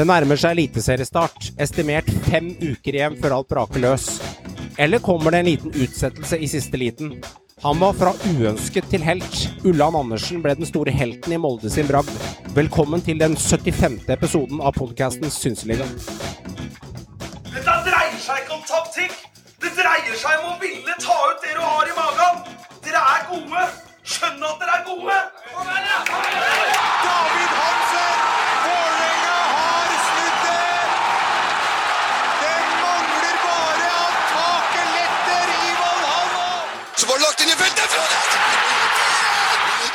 Det nærmer seg eliteseriestart. Estimert fem uker igjen før alt braker løs. Eller kommer det en liten utsettelse i siste liten? Han var fra uønsket til helt. Ulland Andersen ble den store helten i Molde sin bragd. Velkommen til den 75. episoden av podkasten Synseliga. Dette dreier seg ikke om taktikk. Det dreier seg om å ville ta ut det du har i magen. Dere er gode. Skjønn at dere er gode. David Hansen! Feltet! Frode!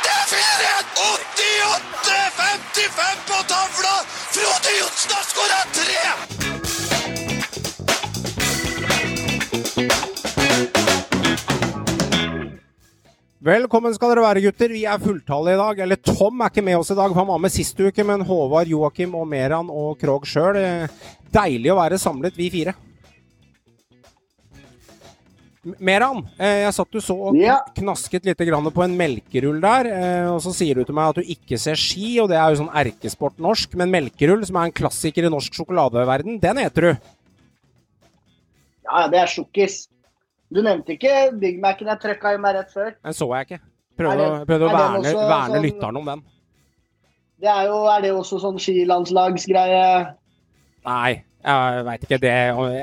Det er 4-1! 88-55 på tavla! Frode Johnsen har skåra tre! Velkommen skal dere være, gutter. Vi er fulltallige i dag. Eller Tom er ikke med oss i dag, for han var med sist uke. Men Håvard, Joakim og Meran og Krog sjøl. Deilig å være samlet, vi fire. Meran, eh, jeg satt du så og knasket litt på en melkerull der. eh, Og så sier du til meg at du ikke ser ski, og det er jo sånn erkesport norsk. Men melkerull, som er en klassiker i norsk sjokoladeverden, den heter du. Ja, ja, det er sjokkis. Du nevnte ikke Big Mac-en jeg trøkka i meg rett før. Den så jeg ikke. Prøvde, det- prøvde å er verne, også verne sånn- lytteren om den. Det er jo er det også sånn skilandslagsgreie? Nei, jeg veit ikke det.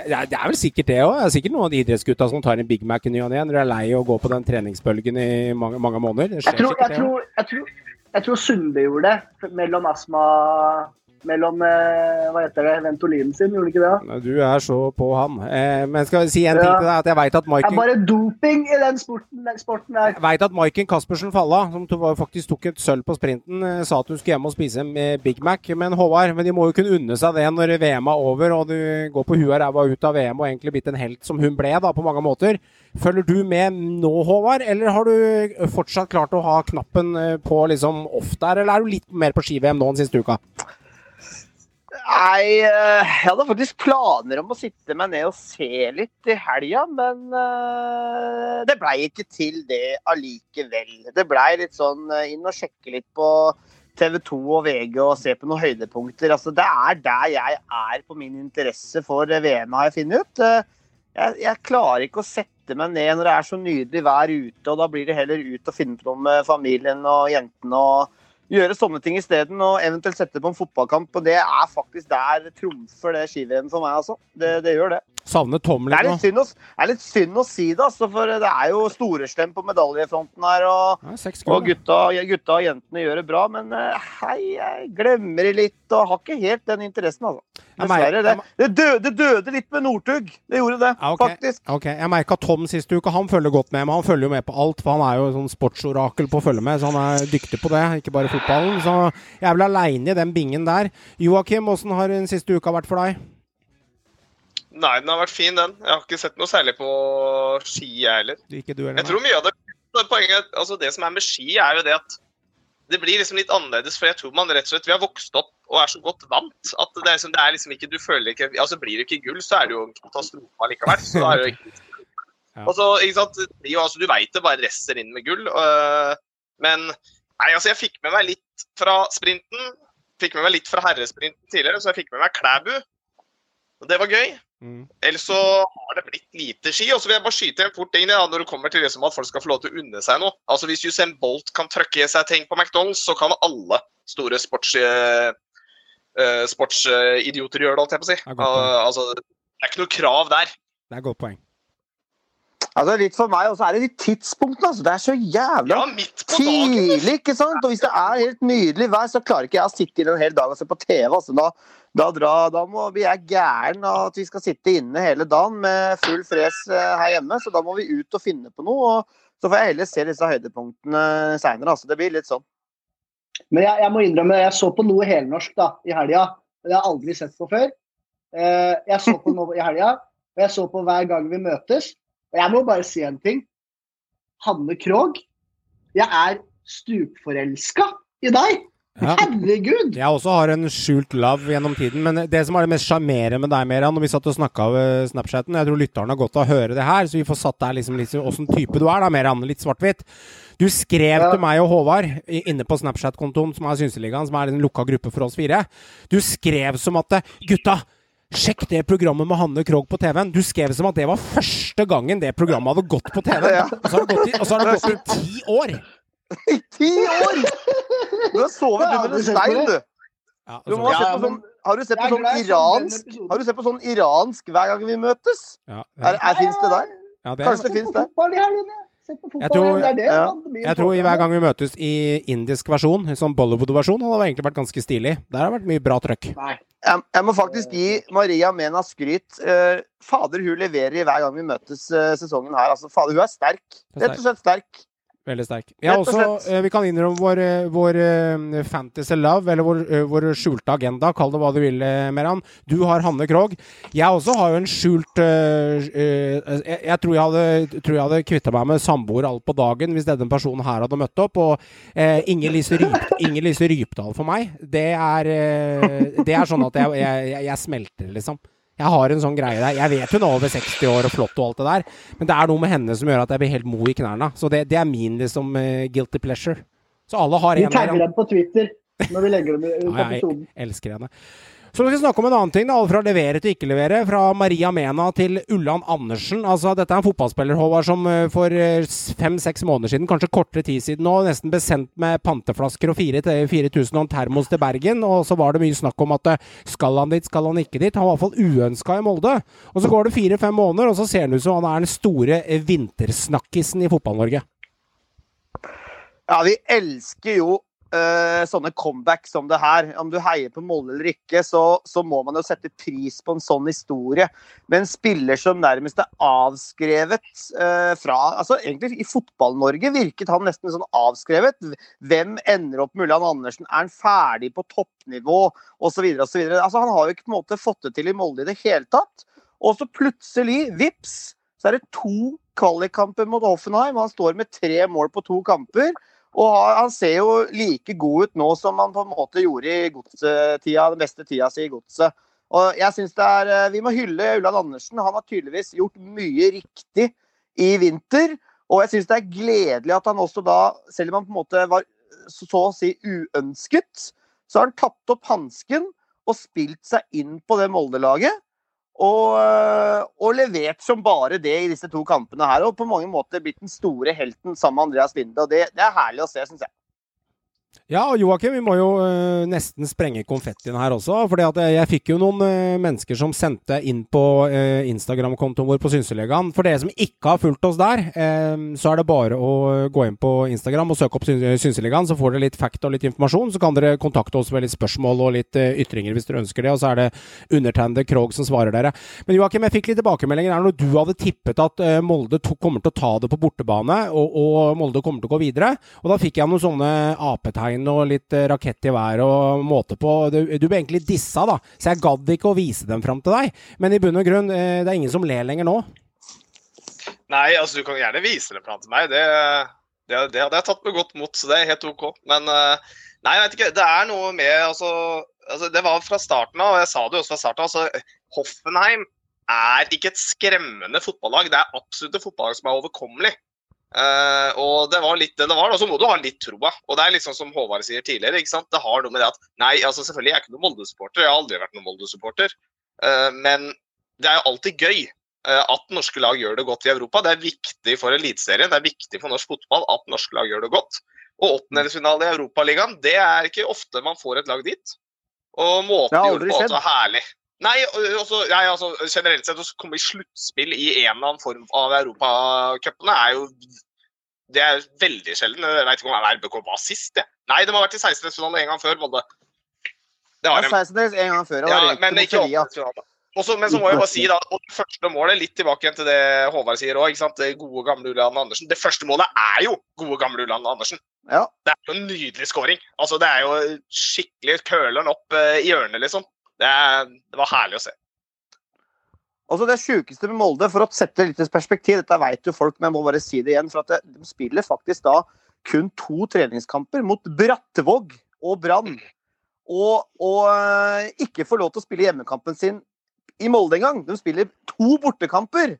Det er vel sikkert det òg. Det er sikkert noen av de idrettsgutta som tar en Big Mac i ny og ne når de er lei å gå på den treningsbølgen i mange, mange måneder. Det Jeg tror, jeg tror, jeg tror, jeg tror Sundby gjorde det mellom astma Mellom eh, hva heter det, Ventolinen sin, gjorde ikke det? Du er så på han. Eh, men skal jeg si en ting Ja. til deg, at jeg veit at Det er bare doping i den sporten, den sporten der. jeg vet at Maiken Caspersen Falla, som faktisk tok et sølv på sprinten, eh, sa at hun skulle hjem og spise med Big Mac. Men Håvard, men de må jo kunne unne seg det når VM er over og du går på huet og ræva ut av VM og egentlig blitt en helt som hun ble, da, på mange måter. Følger du med nå, Håvard, eller har du fortsatt klart å ha knappen på liksom off der, eller er du litt mer på ski-VM nå enn siste uka? Nei, eh, jeg hadde faktisk planer om å sitte meg ned og se litt i helga, men eh, det blei ikke til det allikevel. Det blei litt sånn eh, inn og sjekke litt på TV 2 og VG og se på noen høydepunkter. Altså, det er der jeg er på min interesse for VM, har jeg funnet ut. Jeg, jeg klarer ikke å sette meg ned når det er så nydelig vær ute, og da blir det heller ut og finne på noe med familien og jentene. og gjøre sånne ting isteden, og eventuelt sette på en fotballkamp. Og det er faktisk der trumfer det ski-VM for meg, altså. Det, det gjør det. Savner Tom Det er, litt nå. synd å, det er litt synd å si det, altså, for det er jo storeslem på medaljefronten her. Og, Ja, og gutta, gutta og jentene gjør det bra, men eh, hei, jeg glemmer det litt og har ikke helt den interessen, altså. Dessverre. Det, det, døde, det døde litt med Northug. Det gjorde det, Ja, okay. faktisk. Ok, Jeg merka Tom siste uke. Han følger godt med, men han følger jo med på alt. For han er jo sånn sportsorakel på å følge med, så han er dyktig på det. Ikke bare fotballen. Så jeg er vel aleine i den bingen der. Joakim, åssen har den siste uka vært for deg? Nei, den har vært fin, den. Jeg har ikke sett noe særlig på ski, jeg heller. Ikke du Jeg tror mye av det poenget, altså det som er med ski, er jo det at det blir liksom litt annerledes. For jeg tror man rett og slett Vi har vokst opp og er så godt vant at det er liksom, det er liksom ikke Du føler ikke Altså blir det ikke gull, så er det jo en katastrofe likevel. Så er det jo ikke Ja. Og ikke sant, jo, altså, Du veit det bare resser inn med gull. øh, men nei, altså, jeg fikk med meg litt fra sprinten. Fikk med meg litt fra herresprinten tidligere, så jeg fikk med meg Klæbu. Og det var gøy. Mm. Ellers så har det blitt lite ski. Og så vil jeg bare skyte en fort ting da, når det kommer til liksom at folk skal få lov til å unne seg noe. Altså Hvis Usain Bolt kan trøkke i seg ting på McDonald's, så kan alle store sports, eh, eh, sportsidioter gjør det, holdt jeg på å si. Det er. Uh, altså, det er ikke noe krav der. Det er et godt poeng. Altså, litt for meg, og så er det de tidspunktene. Altså. Det er så jævla Ja, midt på dagen. tidlig, ikke sant? Og hvis det er helt nydelig vær, så klarer ikke jeg å sitte inne en hel dag og se på TV. Altså. Da, da, dra, da må vi er gæren av at vi skal sitte inne hele dagen med full fres eh, her hjemme. Så da må vi ut og finne på noe. Og så får jeg heller se disse høydepunktene seinere. Altså. Det blir litt sånn. Men jeg, jeg må innrømme, jeg så på noe helnorsk da, i helga. Det har jeg aldri sett på før. Eh, jeg så på noe i helga, og jeg så på hver gang vi møtes. Og jeg må bare si en ting. Hanne Krogh, jeg er stupforelska i deg. Ja. Herregud! Jeg også har en skjult love gjennom tiden, men det som er det mest sjarmerende med deg, Meran, når vi satt og snakka over Snapchaten Jeg tror lytterne har godt av å høre det her, så vi får satt deg liksom litt åssen type du er, da, Meran. Litt svart-hvitt. Du skrev Ja. til meg og Håvard inne på Snapchat-kontoen, som er Synseligaen, som er en lukka gruppe for oss fire. Du skrev som at Gutta! Sjekk det programmet med Hanne Krogh på TV-en. Du skrev som at det var første gangen det programmet hadde gått på TV. Ja. Og så har det gått i, og så har det gått i ti år! I ti år! Du har sovet Ja, under du en stein, du. Ja, Du må ha sett på sånn, har du sett på sånn iransk. Har du sett på sånn iransk hver gang vi møtes? ja, Er, er, Fins det der? ja, det, Kanskje det fins der? jeg. Tror- Jeg tror hver gang vi møtes i indisk versjon, sånn Bollywood-versjon, hadde det egentlig vært ganske stilig. Der har det vært mye bra trøkk. Jeg, jeg må faktisk gi Maria Mena skryt. Eh, fader, hun leverer i hver gang vi møtes eh, sesongen her. Altså, fader, hun er sterk. Er Rett og slett sterk. Veldig sterk. Ja, og også, eh, vi kan innrømme vår, eh, vår eh, fantasy love, eller vår, vår skjulte agenda. Kall det hva du vil, Meran. Du har Hanne Krogh. Jeg også har jo en skjult uh, jeg, jeg tror jeg hadde, tror jeg hadde kvitta meg med samboer alt på dagen hvis denne personen her hadde møtt opp. Og uh, Inger Lise, Ryp, Inger Lise Rypdal for meg, det er, det er sånn at jeg, jeg, jeg smelter, liksom. Jeg har en sånn greie der. Jeg vet hun er over 60 år og flott og alt det der, men det er noe med henne som gjør at jeg blir helt mo i knærne. Så det, det er min liksom uh, guilty pleasure. Så alle har Vi en tagger der. dem på Twitter når vi legger dem ut Ja, jeg elsker henne. Så skal vi snakke om en annen ting. Alt fra levere til ikke levere. Fra Maria Mena til Ulland Andersen. Altså, Dette er en fotballspiller Håvard, som eh, for fem-seks måneder siden, kanskje kortere tid siden nå, nesten ble sendt med panteflasker og 4000 og en termos til Bergen. Og så var det mye snakk om at eh, skal han dit, skal han ikke dit. Han var i hvert fall uønska i Molde. Og så går det fire-fem måneder, og så ser han ut som han er den store eh, vintersnakkisen i Fotball-Norge. Ja, vi elsker jo eh, sånne comeback som det her. Om du heier på Molde eller ikke, så, så må man jo sette pris på en sånn historie. Med en spiller som nærmest er avskrevet uh, fra altså Egentlig i Fotball-Norge virket han nesten sånn avskrevet. Hvem ender opp med Ulland Andersen? Er han ferdig på toppnivå? Osv. osv. Altså, han har jo ikke på en måte fått det til i Molde i det hele tatt. Og så plutselig, vips, så er det to kvalikkamper mot Hoffenheim. Han står med tre mål på to kamper. Og han ser jo like god ut nå som han på en måte gjorde i godsetida, den beste tida si i godset. Og jeg synes det er, eh, Vi må hylle Ulland Andersen. Han har tydeligvis gjort mye riktig i vinter. Og jeg syns det er gledelig at han også da, selv om han på en måte var så å si uønsket, så har han tatt opp hansken og spilt seg inn på det Molde-laget. Og, øh, og levert som bare det i disse to kampene her. Og på mange måter blitt den store helten sammen med Andreas Linde. Og det, det er herlig å se, syns jeg. Ja, og Joakim, vi må jo uh, nesten sprenge konfettien her også. at jeg, jeg fikk jo noen uh, mennesker som sendte inn på uh, Instagram-kontoen vår på Synselegaen. For dere som ikke har fulgt oss der, så er det bare å gå inn på Instagram og søke opp Synselegaen. Så får dere litt fact og litt informasjon. Så kan dere kontakte oss med litt spørsmål og litt ytringer hvis dere ønsker det. Og så er det undertegnede Krog som svarer dere. Men Joakim, jeg fikk litt tilbakemeldinger her når du hadde tippet at Molde kommer til å ta det på bortebane, og, og Molde kommer til å gå videre. Og da fikk jeg noen sånne apetegn og litt eh, rakett i været og måte på. Du, du ble egentlig dissa, da, så jeg gadd ikke å vise dem fram til deg. Men i bunn og grunn, eh, det er ingen som ler lenger nå. Nei, altså du kan gjerne vise dem fram til meg. Det, det, det hadde jeg tatt med godt mot, så det er helt OK. Men eh, nei, jeg vet ikke. Det er noe med altså, altså Det var fra starten av, og jeg sa det jo også fra starten av. Altså, Hoffenheim er ikke et skremmende fotballag. Det er absolutt et fotballag som er overkommelig. Eh, og det var litt det det var. Og så må du ha litt troa. Og det er sånn som Håvard sier tidligere. ikke sant? Det har noe med det at Nei, altså selvfølgelig jeg er ikke noen Molde-supporter. Jeg har aldri vært noen Molde-supporter. Uh, men det er jo alltid gøy uh, at norske lag gjør det godt i Europa. Det er viktig for Eliteserien, det er viktig for norsk fotball at norske lag gjør det godt. Og åttendedelsfinale i Europaligaen, det er ikke ofte man får et lag dit. Og måten de gjorde det på, var herlig. Nei, også, nei, altså, generelt sett å komme i sluttspill i en eller annen form av europacupene er jo det er veldig sjelden. Jeg vet ikke om RBK var sist, jeg. Nei, de har vært i 16-finale en gang før, Molde. Det har de. sa det en gang før. Ja, men ikke. Også, men så må jeg bare si da, og det første målet, litt tilbake igjen til det Håvard sier òg, det gode gamle Ulland Andersen. Det første målet er jo gode gamle Ulland Andersen. Ja. Det er jo en nydelig scoring. Altså, det er jo skikkelig curler'n opp i hjørnet, liksom. Det, det var herlig å se. Altså Det sjukeste med Molde, for å sette litt i perspektiv, dette vet jo folk, men jeg må bare si det igjen, for at de spiller faktisk da kun to treningskamper mot Brattevåg og Brann og, og eh, ikke får lov til å spille hjemmekampen sin i Molde engang. De spiller to bortekamper.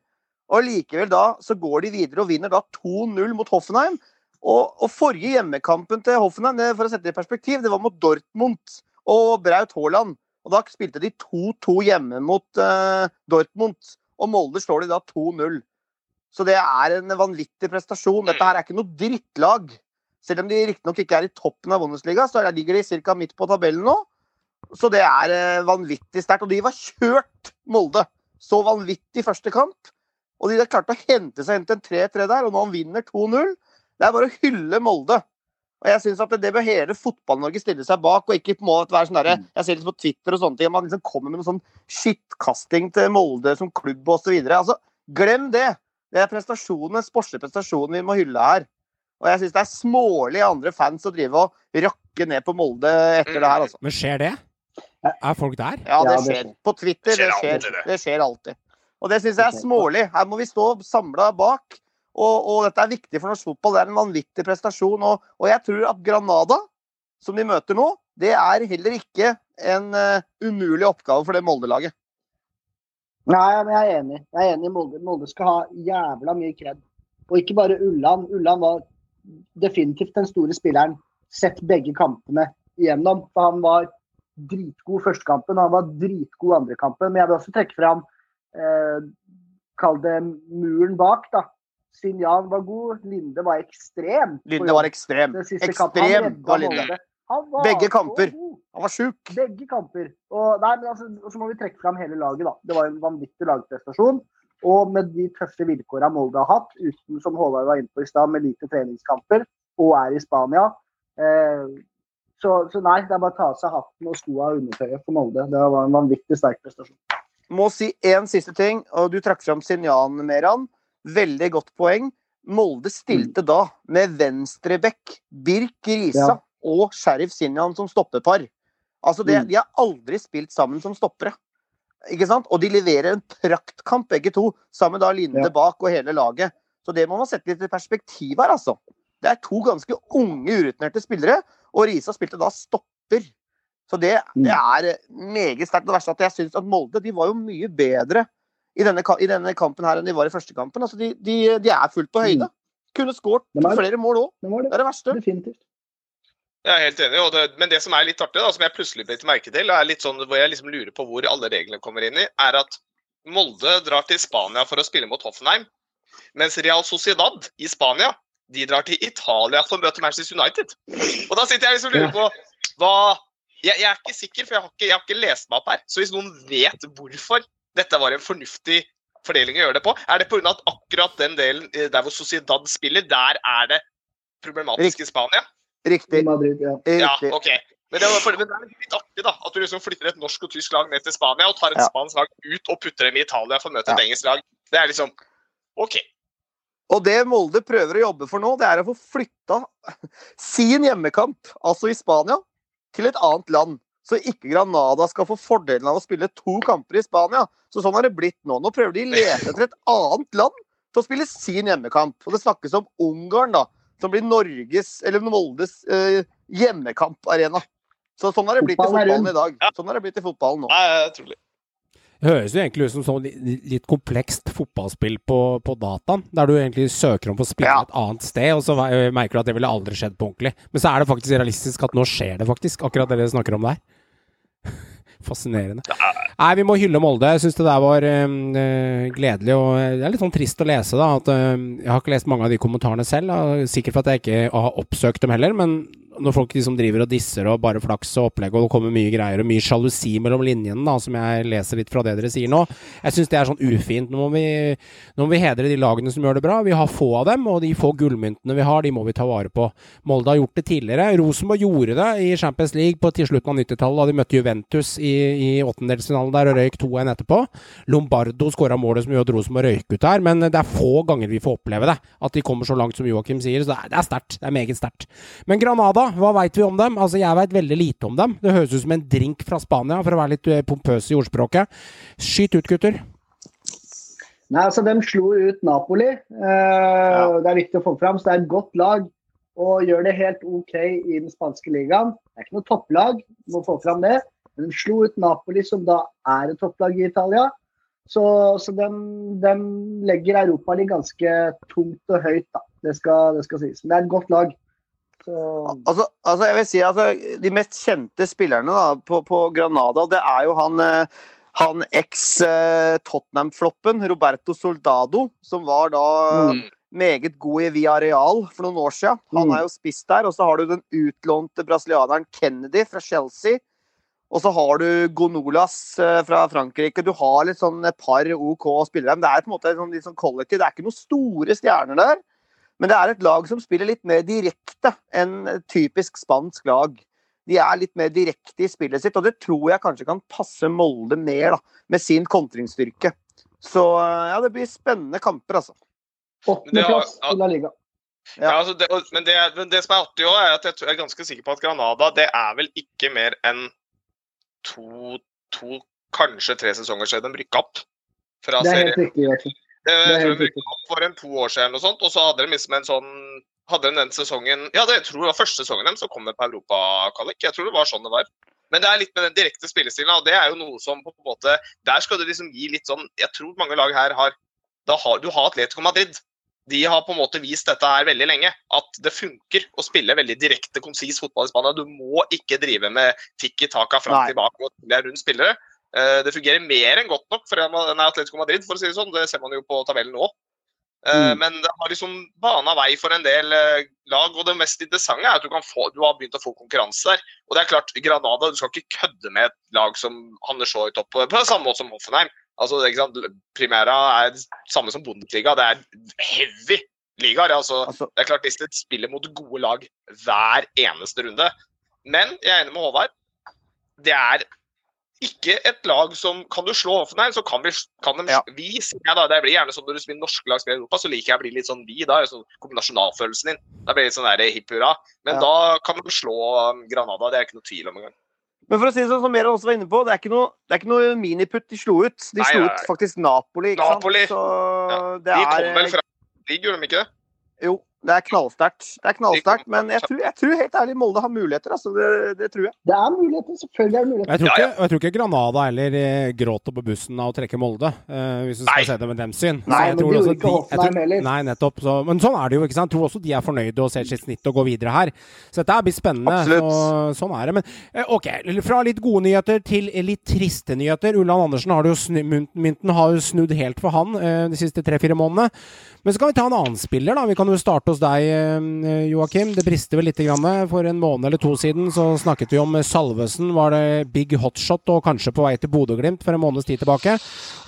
Og likevel da så går de videre og vinner da 2-0 mot Hoffenheim. Og, og forrige hjemmekampen til Hoffenheim, for å sette det i perspektiv, det var mot Dortmund og Braut Haaland. Og da spilte de 2-2 hjemme mot uh, Dortmund. Og Molde slår de da 2-0. Så det er en vanvittig prestasjon. Dette her er ikke noe drittlag. Selv om de riktignok ikke er i toppen av Bundesliga, så ligger de ca. midt på tabellen nå. Så det er uh, vanvittig sterkt. Og de var kjørt, Molde. Så vanvittig første kamp. Og de har klart å hente seg til en 3-3 der, og nå vinner 2-0. Det er bare å hylle Molde. Og jeg synes at Det bør hele Fotball-Norge stille seg bak, og ikke på måte være sånn derre Jeg ser litt på Twitter og sånne ting, man liksom kommer med noe sånn skittkasting til Molde som klubb osv. Altså, glem det! Det er prestasjonen, den sportslige prestasjonen vi må hylle her. Og jeg syns det er smålig av andre fans å drive og rakke ned på Molde etter det her, altså. Men skjer det? Er folk der? Ja, det skjer. På Twitter, det skjer det. Det skjer alltid. Og det syns jeg er smålig. Her må vi stå samla bak. Og, og dette er viktig for norsk fotball. Det er en vanvittig prestasjon. Og, og jeg tror at Granada, som de møter nå, det er heller ikke en uh, umulig oppgave for det Molde-laget. Nei, men jeg er enig. Jeg er enig. Molde, Molde skal ha jævla mye kred. Og ikke bare Ulland. Ulland var definitivt den store spilleren. Sett begge kampene igjennom. For han var dritgod første kampen, han var dritgod andre kampen. Men jeg vil også trekke fram eh, Kall det muren bak, da. Sinjan var god. Linde var ekstrem. Linde var ekstrem. kampen. Ekstrem redda var Linde. Var Begge kamper. Han var sjuk. Begge kamper. Og, nei, altså, så må vi trekke fram hele laget. da. Det var en vanvittig lagprestasjon. Og med de tøffe vilkårene Molde har hatt, uten som Håvard var inne på i stad, med lite treningskamper, og er i Spania. Eh, så, så nei, det er bare å ta av seg hatten og skoa og undertøyet for Molde. Det var en vanvittig sterk prestasjon. Må si én siste ting, og du trakk fram Sinjan, Meran. Veldig godt poeng. Molde stilte da med venstrebekk, Birk Risa Ja. og Sheriff Sinjan som stoppepar. Altså det, Mm. De har aldri spilt sammen som stoppere. Ikke sant? Og de leverer en praktkamp, begge to, sammen da Linde Ja. bak og hele laget. Så det må man sette litt i perspektiv her, altså. Det er to ganske unge, urutinerte spillere, og Risa spilte da stopper. Så det, det er eh, meget sterkt. Det verste er at jeg syns at Molde de var jo mye bedre i denne, i denne kampen her enn de var i første kampen. Altså, de, de, de er fullt på høyde. Kunne skåret er- flere mål òg. Det Det det. er det verste. Definitivt. Jeg er helt enig, og det, men det som er litt artig, da, som jeg plutselig ble til merke til, og er litt sånn, hvor jeg liksom lurer på hvor alle reglene kommer inn i, er at Molde drar til Spania for å spille mot Hoffenheim, mens Real Sociedad i Spania de drar til Italia for å møte Manchester United. Og da sitter jeg liksom og lurer på hva jeg, jeg er ikke sikker, for jeg har ikke, jeg har ikke lest meg opp her. Så hvis noen vet hvorfor dette var en fornuftig fordeling å gjøre det på, er det pga. at akkurat den delen eh, der hvor Sociedad spiller, der er det problematisk i Spania? Riktig. Madrid, ja. Ja, Riktig. ok. Men det, var, for- men det er litt artig da, at du liksom flytter et norsk og tysk lag ned til Spania og tar et Ja. spansk lag ut og putter dem i Italia for å møte Ja. et engelsk lag. Det er liksom OK. Og det Molde prøver å jobbe for nå, det er å få flytta sin hjemmekamp, altså i Spania, til et annet land. Så ikke Granada skal få fordelen av å spille to kamper i Spania. Så sånn har det blitt nå. Nå prøver de å lete etter et annet land til å spille sin hjemmekamp. Og det snakkes om Ungarn, da, som blir Norges, eller Moldes, eh, hjemmekamparena. Så sånn har det blitt i Fotballen i dag. Sånn har det blitt i fotballen nå. Nei. Det høres jo egentlig ut som sånn litt komplekst fotballspill på, på dataen, der du egentlig søker om å spille Ja. et annet sted, og så merker du at det ville aldri skjedd på ordentlig. Men så er det faktisk realistisk at nå skjer det faktisk, akkurat det dere snakker om der. Fascinerende. Nei, vi må hylle Molde. Jeg syns det der var eh, gledelig, og det er litt sånn trist å lese, da. At, eh, jeg har ikke lest mange av de kommentarene selv, da. sikkert for at jeg ikke har oppsøkt dem heller, men når folk liksom driver og disser og bare flaks og opplegg, og det kommer mye greier og mye sjalusi mellom linjene, da, som jeg leser litt fra det dere sier nå, jeg syns det er sånn ufint. Nå må, vi, nå må vi hedre de lagene som gjør det bra. Vi har få av dem, og de få gullmyntene vi har, de må vi ta vare på. Molde har gjort det tidligere. Rosenborg gjorde det i Champions League på til slutten av 90-tallet, da de møtte Juventus i, i åttendelsfinalen der og røyk 2-1 etterpå. Lombardo skåra målet som gjorde at Rosenborg røyk ut der, men det er få ganger vi får oppleve det. At de kommer så langt som Joakim sier. Så det er, er sterkt. Det er meget sterkt. Men Granada, hva veit vi om dem? Altså, jeg veit veldig lite om dem. Det høres ut som en drink fra Spania, for å være litt eh, pompøs i ordspråket. Skyt ut, gutter. Nei, altså, De slo ut Napoli. Eh, Det er viktig å få fram. Så det er et godt lag. og gjør det helt OK i den spanske ligaen. Det er ikke noe topplag, må få fram det. Men de slo ut Napoli, som da er et topplag i Italia. Så, så de, de legger Europaligaen ganske tungt og høyt, da. Det skal, det skal sies. Men det er et godt lag. Så, Altså, altså jeg vil si altså, De mest kjente spillerne da, på, på Granada, det er jo han, eh, han eks-Tottenham-floppen, Roberto Soldado, som var da Mm. meget god i Via Real for noen år siden. Han Mm. er jo spiss der. Og så har du den utlånte brasilianeren Kennedy fra Chelsea. Og så har du Gonolas eh, fra Frankrike. Du har litt sånn et par OK spillere. Men det er på en måte sånn, litt sånn kollektiv. Det er ikke noen store stjerner der. Men det er et lag som spiller litt mer direkte enn typisk spansk lag. De er litt mer direkte i spillet sitt, og det tror jeg kanskje kan passe Molde mer, da, med sin kontringsstyrke. Så eh, ja, det blir spennende kamper, altså. Åttendeplass Ja, ja. i La Liga. Ja, altså det, men, det, men det som er artig òg, er at jeg tror- jeg er ganske sikker på at Granada det er vel ikke mer enn to, to kanskje tre sesonger siden de rykka opp fra Det er serien. Jeg tror de opp for en to år siden, og, sånt, og så hadde de liksom en sånn hadde de den sesongen Ja, det jeg tror jeg var første sesongen deres, som kom på Europakvalik. Jeg tror det var sånn det var. Men det er litt med den direkte spillestilen, og det er jo noe som på en måte Der skal du liksom gi litt sånn Jeg tror mange lag her har har, Du har Atletico Madrid. De har på en måte vist dette her veldig lenge, at det funker å spille veldig direkte, konsis fotball i Spania. Du må ikke drive med tikki taka fram tilbake og spille rundt spillere. Eh, Det fungerer mer enn godt nok for en nei, Atletico Madrid, for å si det sånn. Det ser man jo på tabellen nå. Eh, Mm. Men det har liksom bana vei for en del eh, lag, og det mest interessante er at du, kan få, du har begynt å få konkurranse der. Og det er klart, Granada, du skal ikke kødde med et lag som havner så høyt opp, på samme måte som Hoffenheim. Altså, ikke sant, Primera er det samme som Bundesliga, det er heavy ligaer. Altså, altså det er klart Disney spiller mot gode lag hver eneste runde. Men jeg er enig med Håvard. Det er ikke et lag som Kan du slå Hoffenheim, så kan vi, kan de, Ja. vi jeg da, Det blir gjerne sånn når du spiller norske lag spiller i Europa, så liker jeg å bli litt sånn vi. Da sånn kommer nasjonalfølelsen din. Da blir det litt sånn der hipp hurra. Men Ja. da kan de slå um, Granada, det er ikke noe tvil om engang. Men for å si det sånn som Meran også var inne på, det er ikke noe, det er ikke noe miniputt de slo ut. De Nei, slo nei, ut faktisk Napoli, Napoli. Så ja. De er kom vel fra ligg, gjorde de ikke det? Jo, det er knallsterkt. Det er knallsterkt, men jeg tror, jeg tror helt ærlig Molde har muligheter, altså. Det, det tror jeg. Det er muligheter. Selvfølgelig er det muligheter. Jeg tror, ikke, jeg tror ikke Granada heller eh, gråter på bussen av å trekke Molde, uh, hvis du skal Nei. se det med dem sin. Nei, men de gjorde ikke jeg Hoffenheim heller. Nei, nettopp. Så, men sånn er det jo. ikke sant? Jeg tror også de er fornøyde og ser sitt snitt og går videre her. Så dette blir spennende. Absolutt. Sånn er det. Men eh, ok, fra litt gode nyheter til litt triste nyheter. Ulland Andersen har jo snu, mynt- mynten har jo snudd helt for han de siste tre-fire månedene. Men så kan vi ta en annen spiller, da. Vi kan jo starte hos deg, eh, Joakim. Det brister vel litt. Grann. For en måned eller to siden så snakket vi om Salvesen. Var det big hotshot og kanskje på vei til Bodø-Glimt for en måneds tid tilbake.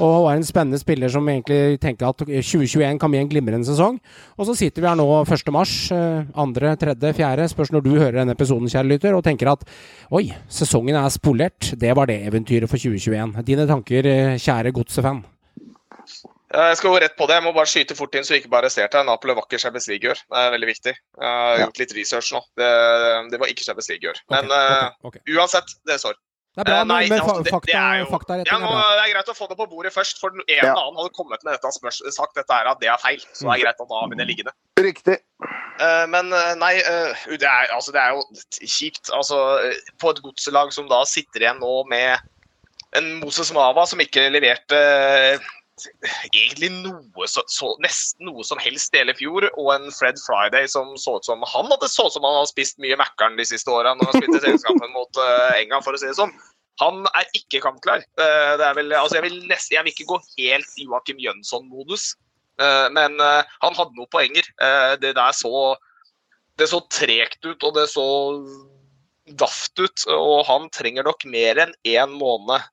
Og var en spennende spiller som egentlig tenker at 2021 kan bli en glimrende sesong. Og så sitter vi her nå 1. mars, eh, andre, tredje, fjerde, spørs når du hører denne episoden, kjære lytter, og tenker at oi, sesongen er spolert. Det var det eventyret for 2021. Dine tanker, eh, kjære godsefan? Eh, Jeg skal gå rett på det. Jeg må bare skyte fort inn så vi ikke bare arresterte her. Napoli var ikke Champions League i år. Det er veldig viktig. Jeg har Ja. gjort litt research nå. Det, det var ikke Champions League i år. Men okay, okay, okay. ok. uansett, det står. Det er bra, Eh, nei, men, altså, det- fakta, det er jo- fakta Ja, nå, er bra. det er greit å få det på bordet først, for en eller Ja. annen hadde kommet med dette spørs sagt dette er at det er feil. Så det er greit at da har vi det liggende. Riktig. Uh, Men eh, nei, uh, det er, altså, det er jo kjipt. Altså, eh, på et godselag som da sitter igjen nå med en Moses Mava som ikke leverte eh, egentlig noe så, så, nesten noe som helst i hele fjor, og en Fred Friday som så ut som han hadde så ut som han hadde spist mye Mækkern de siste åra når han spilte selskapet mot uh, England, for å si det sånn. Han er ikke kampklar. Uh, det er vel, altså jeg, vil nesten, jeg vil ikke gå helt i Joakim Jønsson-modus, uh, men han hadde noen poenger. Det der så Det så tregt ut, og det så daft ut. Og han trenger nok mer enn én måned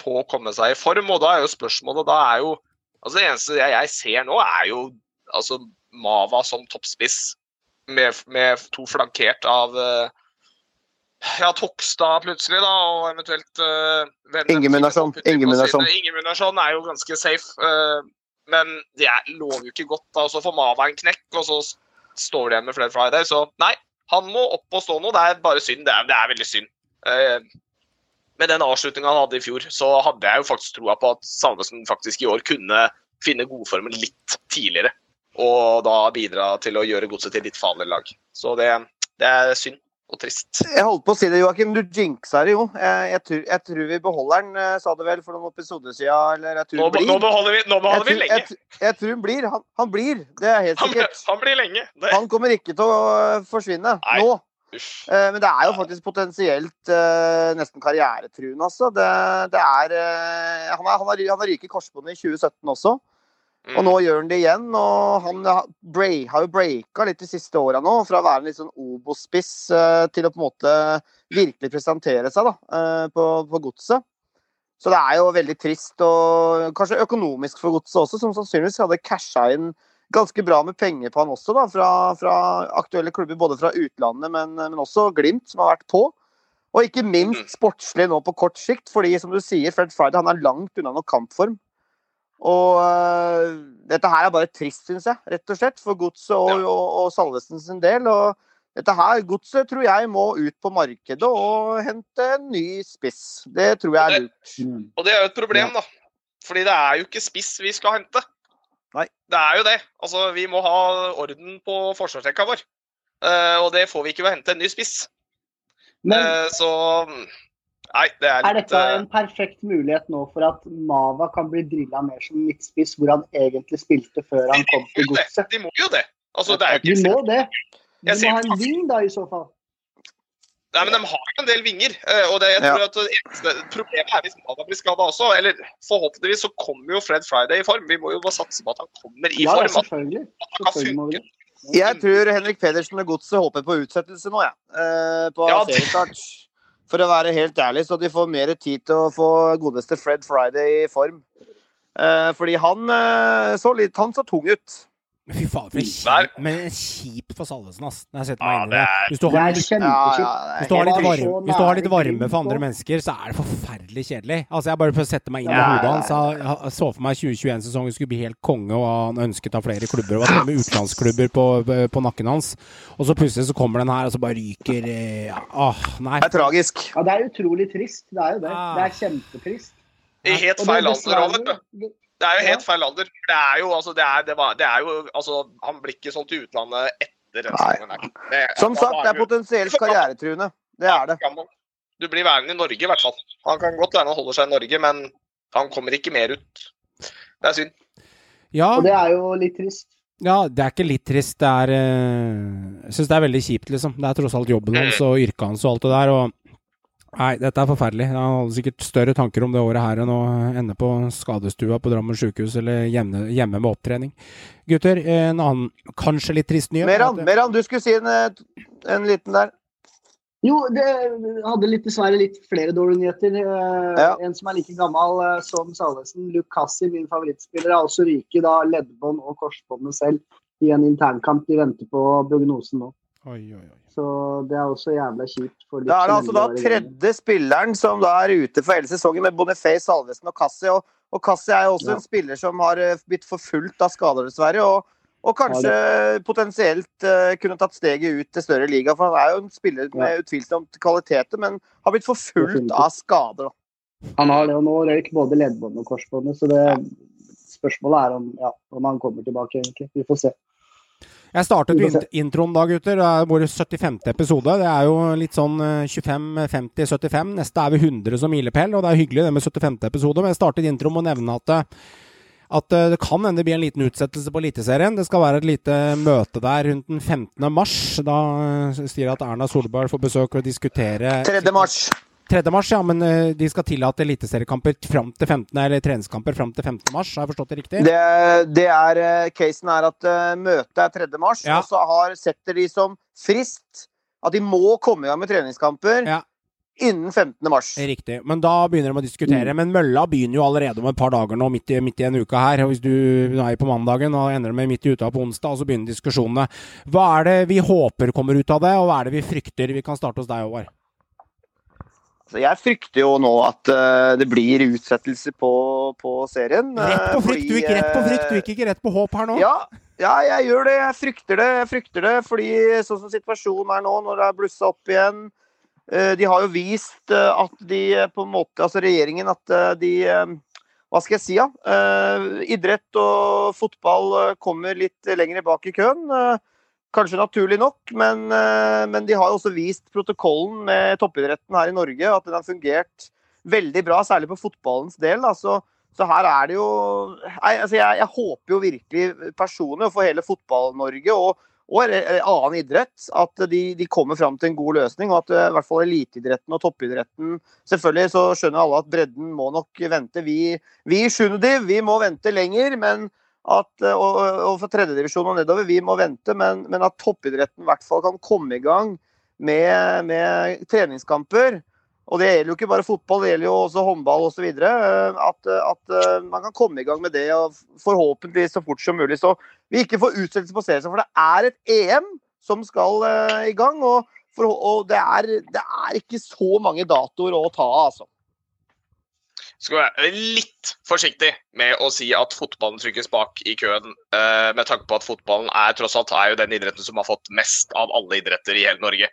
på å komme seg i form. Og da er jo spørsmålet da er jo altså Det eneste jeg, ser nå, er jo altså Mava som toppspiss, med, med to flankert av eh, ja, Tokstad plutselig, da, og eventuelt uh, Ingemundersson. Ingemundsson. Ingemundsson er jo ganske safe. uh, men det er, lover jo ikke godt. da, og Så får Mava en knekk, og så står det igjen med flere Friday. Så nei, han må opp og stå nå. Det er bare synd. Det er, det er veldig synd. Eh, med den avslutninga han hadde i fjor, så hadde jeg jo faktisk troa på at Salvesen faktisk i år kunne finne godformen litt tidligere. og da bidra til å gjøre godset til litt farligere lag. Så det, det er synd og trist. Jeg holdt på å si det, Joakim. Du jinxa det jo. Jeg, jeg, tror, jeg tror vi beholder den, eh, sa du vel for noen episoder siden. Eller jeg tror Nå, blir. nå beholder vi, nå beholder vi jeg, tror, lenge. jeg, jeg tror hun blir. Han, han blir, det er helt sikkert. han blir lenge. Det, Han kommer ikke til å øh, forsvinne Nei. nå. Eh, Men det er jo faktisk potensielt uh, nesten karrieretruende, altså. Det, det er uh, Han har, han har, han har ryket korsbåndet i 2017 også. Og nå gjør han det igjen. Og han har har jo breaka litt de siste åra nå, fra å være en litt sånn obospiss til å på en måte virkelig presentere seg da, på, på godset. Så det er jo veldig trist, og kanskje økonomisk for godset også, som sannsynligvis hadde casha inn ganske bra med penger på han også, da, fra, fra aktuelle klubber både fra utlandet, men, men også Glimt, som har vært på. Og ikke minst sportslig nå på kort sikt, fordi som du sier, Fred Friday han er langt unna noe kampform. Og uh, dette her er bare trist, syns jeg, rett og slett, for godset og, Ja. og, og Salvesen sin del. Og dette her, godset tror jeg må ut på markedet og hente en ny spiss. Det tror jeg er lurt. Og det er jo et problem, da. Fordi det er jo ikke spiss vi skal hente. Nei. Det er jo det. Altså, vi må ha orden på forsvarsrekka vår. Uh, og det får vi ikke ved å hente en ny spiss. Men uh, så Nei, det er er dette eh, en perfekt mulighet nå for at Mava kan bli drilla mer som midtspiss, hvor han egentlig spilte før han kom til godset? de må jo det. Altså, det er jo De må det. Du må ha en ving, da, i så fall. Nei, men de har en del vinger. eh, Og det, jeg Ja. tror at det eneste problemet er hvis Mava blir skada også. Eller forhåpentligvis så kommer jo Fred Friday i form. Vi må jo bare satse på at han kommer i Ja, ja, form. At selvfølgelig. Selvfølgelig. Jeg tror Henrik Pedersen og godset håper på utsettelse nå, jeg. Ja. På Ja, seriestart. For å være helt ærlig, så de får mer tid til å få godeste Fred Friday i form. Eh, fordi han eh, så litt Han så tung ut. Men Fy faen, for en kjip, men kjipt for Salvesen, ass. Når jeg setter meg inn i det Hvis du har litt hvis du, har litt varme, hvis du har litt varme for andre mennesker, så er det forferdelig kjedelig. Altså, Jeg bare prøver å sette meg inn i hodet hans. Jeg så for meg 2021-sesongen skulle bli helt konge, og han ønsket av flere klubber. Og var med utenlandsklubber på, på nakken hans. Og så plutselig så kommer den her, og så bare ryker eh, ja, Åh, nei. Det er tragisk. Ja, det er utrolig trist. Det er jo det. Ah. Det er kjempetrist. I helt feil alder òg, vet du. Det er jo helt feil alder. Det er jo, altså, det er, det var, det er jo altså, Han blir ikke solgt til utlandet etter den Nei. sesongen. Det- Som sagt, det er potensielt karrieretruende. Det er det. Du blir værende i Norge, i hvert fall. Han kan godt være han holder seg i Norge, men han kommer ikke mer ut. Det er synd. Ja, Og det er jo litt trist. ja, det er ikke litt trist. Det er eh, Jeg syns det er veldig kjipt, liksom. Det er tross alt jobben hans og yrket hans og alt det der. og Nei, dette er forferdelig. Han hadde sikkert større tanker om det året her enn å ende på skadestua på Drammen sykehus eller hjemme, hjemme med opptrening. Gutter, en annen kanskje litt trist nyhet. er Meran, Meran, du skulle si en, eh, en liten der. Jo, det hadde litt, dessverre litt flere dårlige nyheter. Eh, Ja. En som er like gammel eh, som Salvesen, Lukassi, min favorittspiller, er også ryket da leddbånd og korsbåndet selv i en internkamp. De venter på prognosen nå. Oi, oi, oi. Så det er også jævla kjipt. For Da er det altså da tredje spilleren som da er ute for hele sesongen med Boniface, Salvesen og Kassi. Og, og Kassi er jo også Ja. en spiller som har eh, blitt forfulgt av skader, dessverre. Og, og kanskje potensielt uh, kunne tatt steget ut til større liga. For han er jo en spiller med utvilsomt kvaliteter, men har blitt forfulgt av skader. da. Han har det, og nå røyk både leddbåndet og korsbåndet. Så det spørsmålet er om, ja, om han kommer tilbake, egentlig. Vi får se. Jeg startet jo int- introen da, gutter. Det er vår 75. episode. Det er jo litt sånn eh, 25, 50, 75. Neste er vi 100 som milepæl, og det er hyggelig det med 75. episode. Men jeg startet introen med å nevne at, eh, at eh, det kan hende det blir en liten utsettelse på Eliteserien. Det skal være et lite møte der rundt den 15. mars. Da eh, sier jeg at Erna Solberg får besøk og diskutere 3. mars. 3. mars, ja, men eh, de skal tillate eliteseriekamper fram til 15., eller treningskamper fram til 15. mars. Har jeg forstått det riktig? Det, det er, eh, casen er at eh, møtet er 3. mars, Ja. og så har, setter de som frist at de må komme i gang med treningskamper Ja. innen 15. mars. Riktig. Men da begynner de å diskutere. Men mølla begynner jo allerede om et par dager nå, midt i, midt i en uke her. Hvis du er på mandagen og ender med midt i uka på onsdag, og så begynner diskusjonene. Hva er det vi håper kommer ut av det, og hva er det vi frykter? Vi kan starte hos deg, Håvard. Så jeg frykter jo nå at uh, det blir utsettelse på, på serien. Rett på frykt, frykt! Du fordi, gikk rett på frykt, du eh, gikk ikke rett på håp her nå. Ja, ja, jeg gjør det. Jeg frykter det. Jeg frykter det, fordi sånn som situasjonen er nå, når det er blussa opp igjen uh, De har jo vist uh, at de eh, på en måte Altså regjeringen at eh, de eh, hva skal jeg si, da? Eh, idrett og fotball eh, kommer litt lenger bak i køen. Kanskje naturlig nok, men, eh, men de har også vist protokollen med toppidretten her i Norge, at den har fungert veldig bra, særlig på fotballens del. Da. Så, så her er det jo Nei, altså jeg, jeg håper jo virkelig personlig, og for hele Fotball-Norge og, og annen idrett, at de, de kommer fram til en god løsning. Og at eh, i hvert fall eliteidretten og toppidretten Selvfølgelig så skjønner alle at bredden må nok vente. Vi, vi i sjuendediv, vi må vente lenger. men at, eh, og, og for tredjedivisjon og nedover, vi må vente, men, men, at toppidretten i hvert fall kan komme i gang med, med treningskamper. Og det gjelder jo ikke bare fotball, det gjelder jo også håndball osv. At, at man kan komme i gang med det, og forhåpentligvis så fort som mulig. Så vi ikke får utsettelse på serien. For det er et EM som skal i gang. Og, for, og det, er, det, er, ikke så mange datoer å ta av, altså. Skal være litt forsiktig med å si at fotballen trykkes bak i køen, uh, med tanke på at fotballen er tross alt er jo den idretten som har fått mest av alle idretter i hele Norge.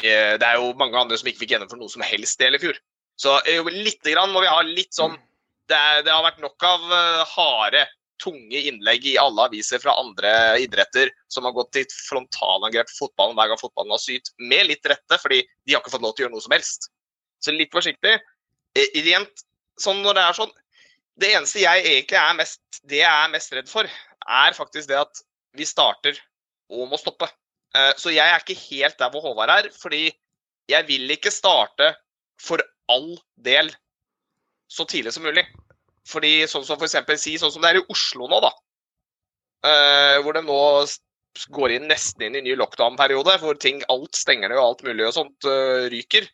Uh, det er jo mange andre som ikke fikk gjennomført noe som helst del i fjor. Så litt grann må vi ha litt sånn Det, er, det har vært nok av harde tunge innlegg i alle aviser fra andre idretter som har gått til frontalangrep på fotballen hver gang fotballen har syt, Med litt rette, fordi de har ikke fått lov til å gjøre noe som helst. Så litt forsiktig. Eh, rent sånn når det er sånn Det eneste jeg egentlig er mest, det jeg er mest redd for, er faktisk det at vi starter og må stoppe. Eh, så jeg er ikke helt der hvor Håvard er, fordi jeg vil ikke starte for all del så tidlig som mulig. Fordi sånn som for eksempel, si sånn som det er i Oslo nå, da. Uh, hvor det nå går inn nesten inn i ny lockdown-periode, hvor ting, alt stenger ned og alt mulig og sånt uh, ryker.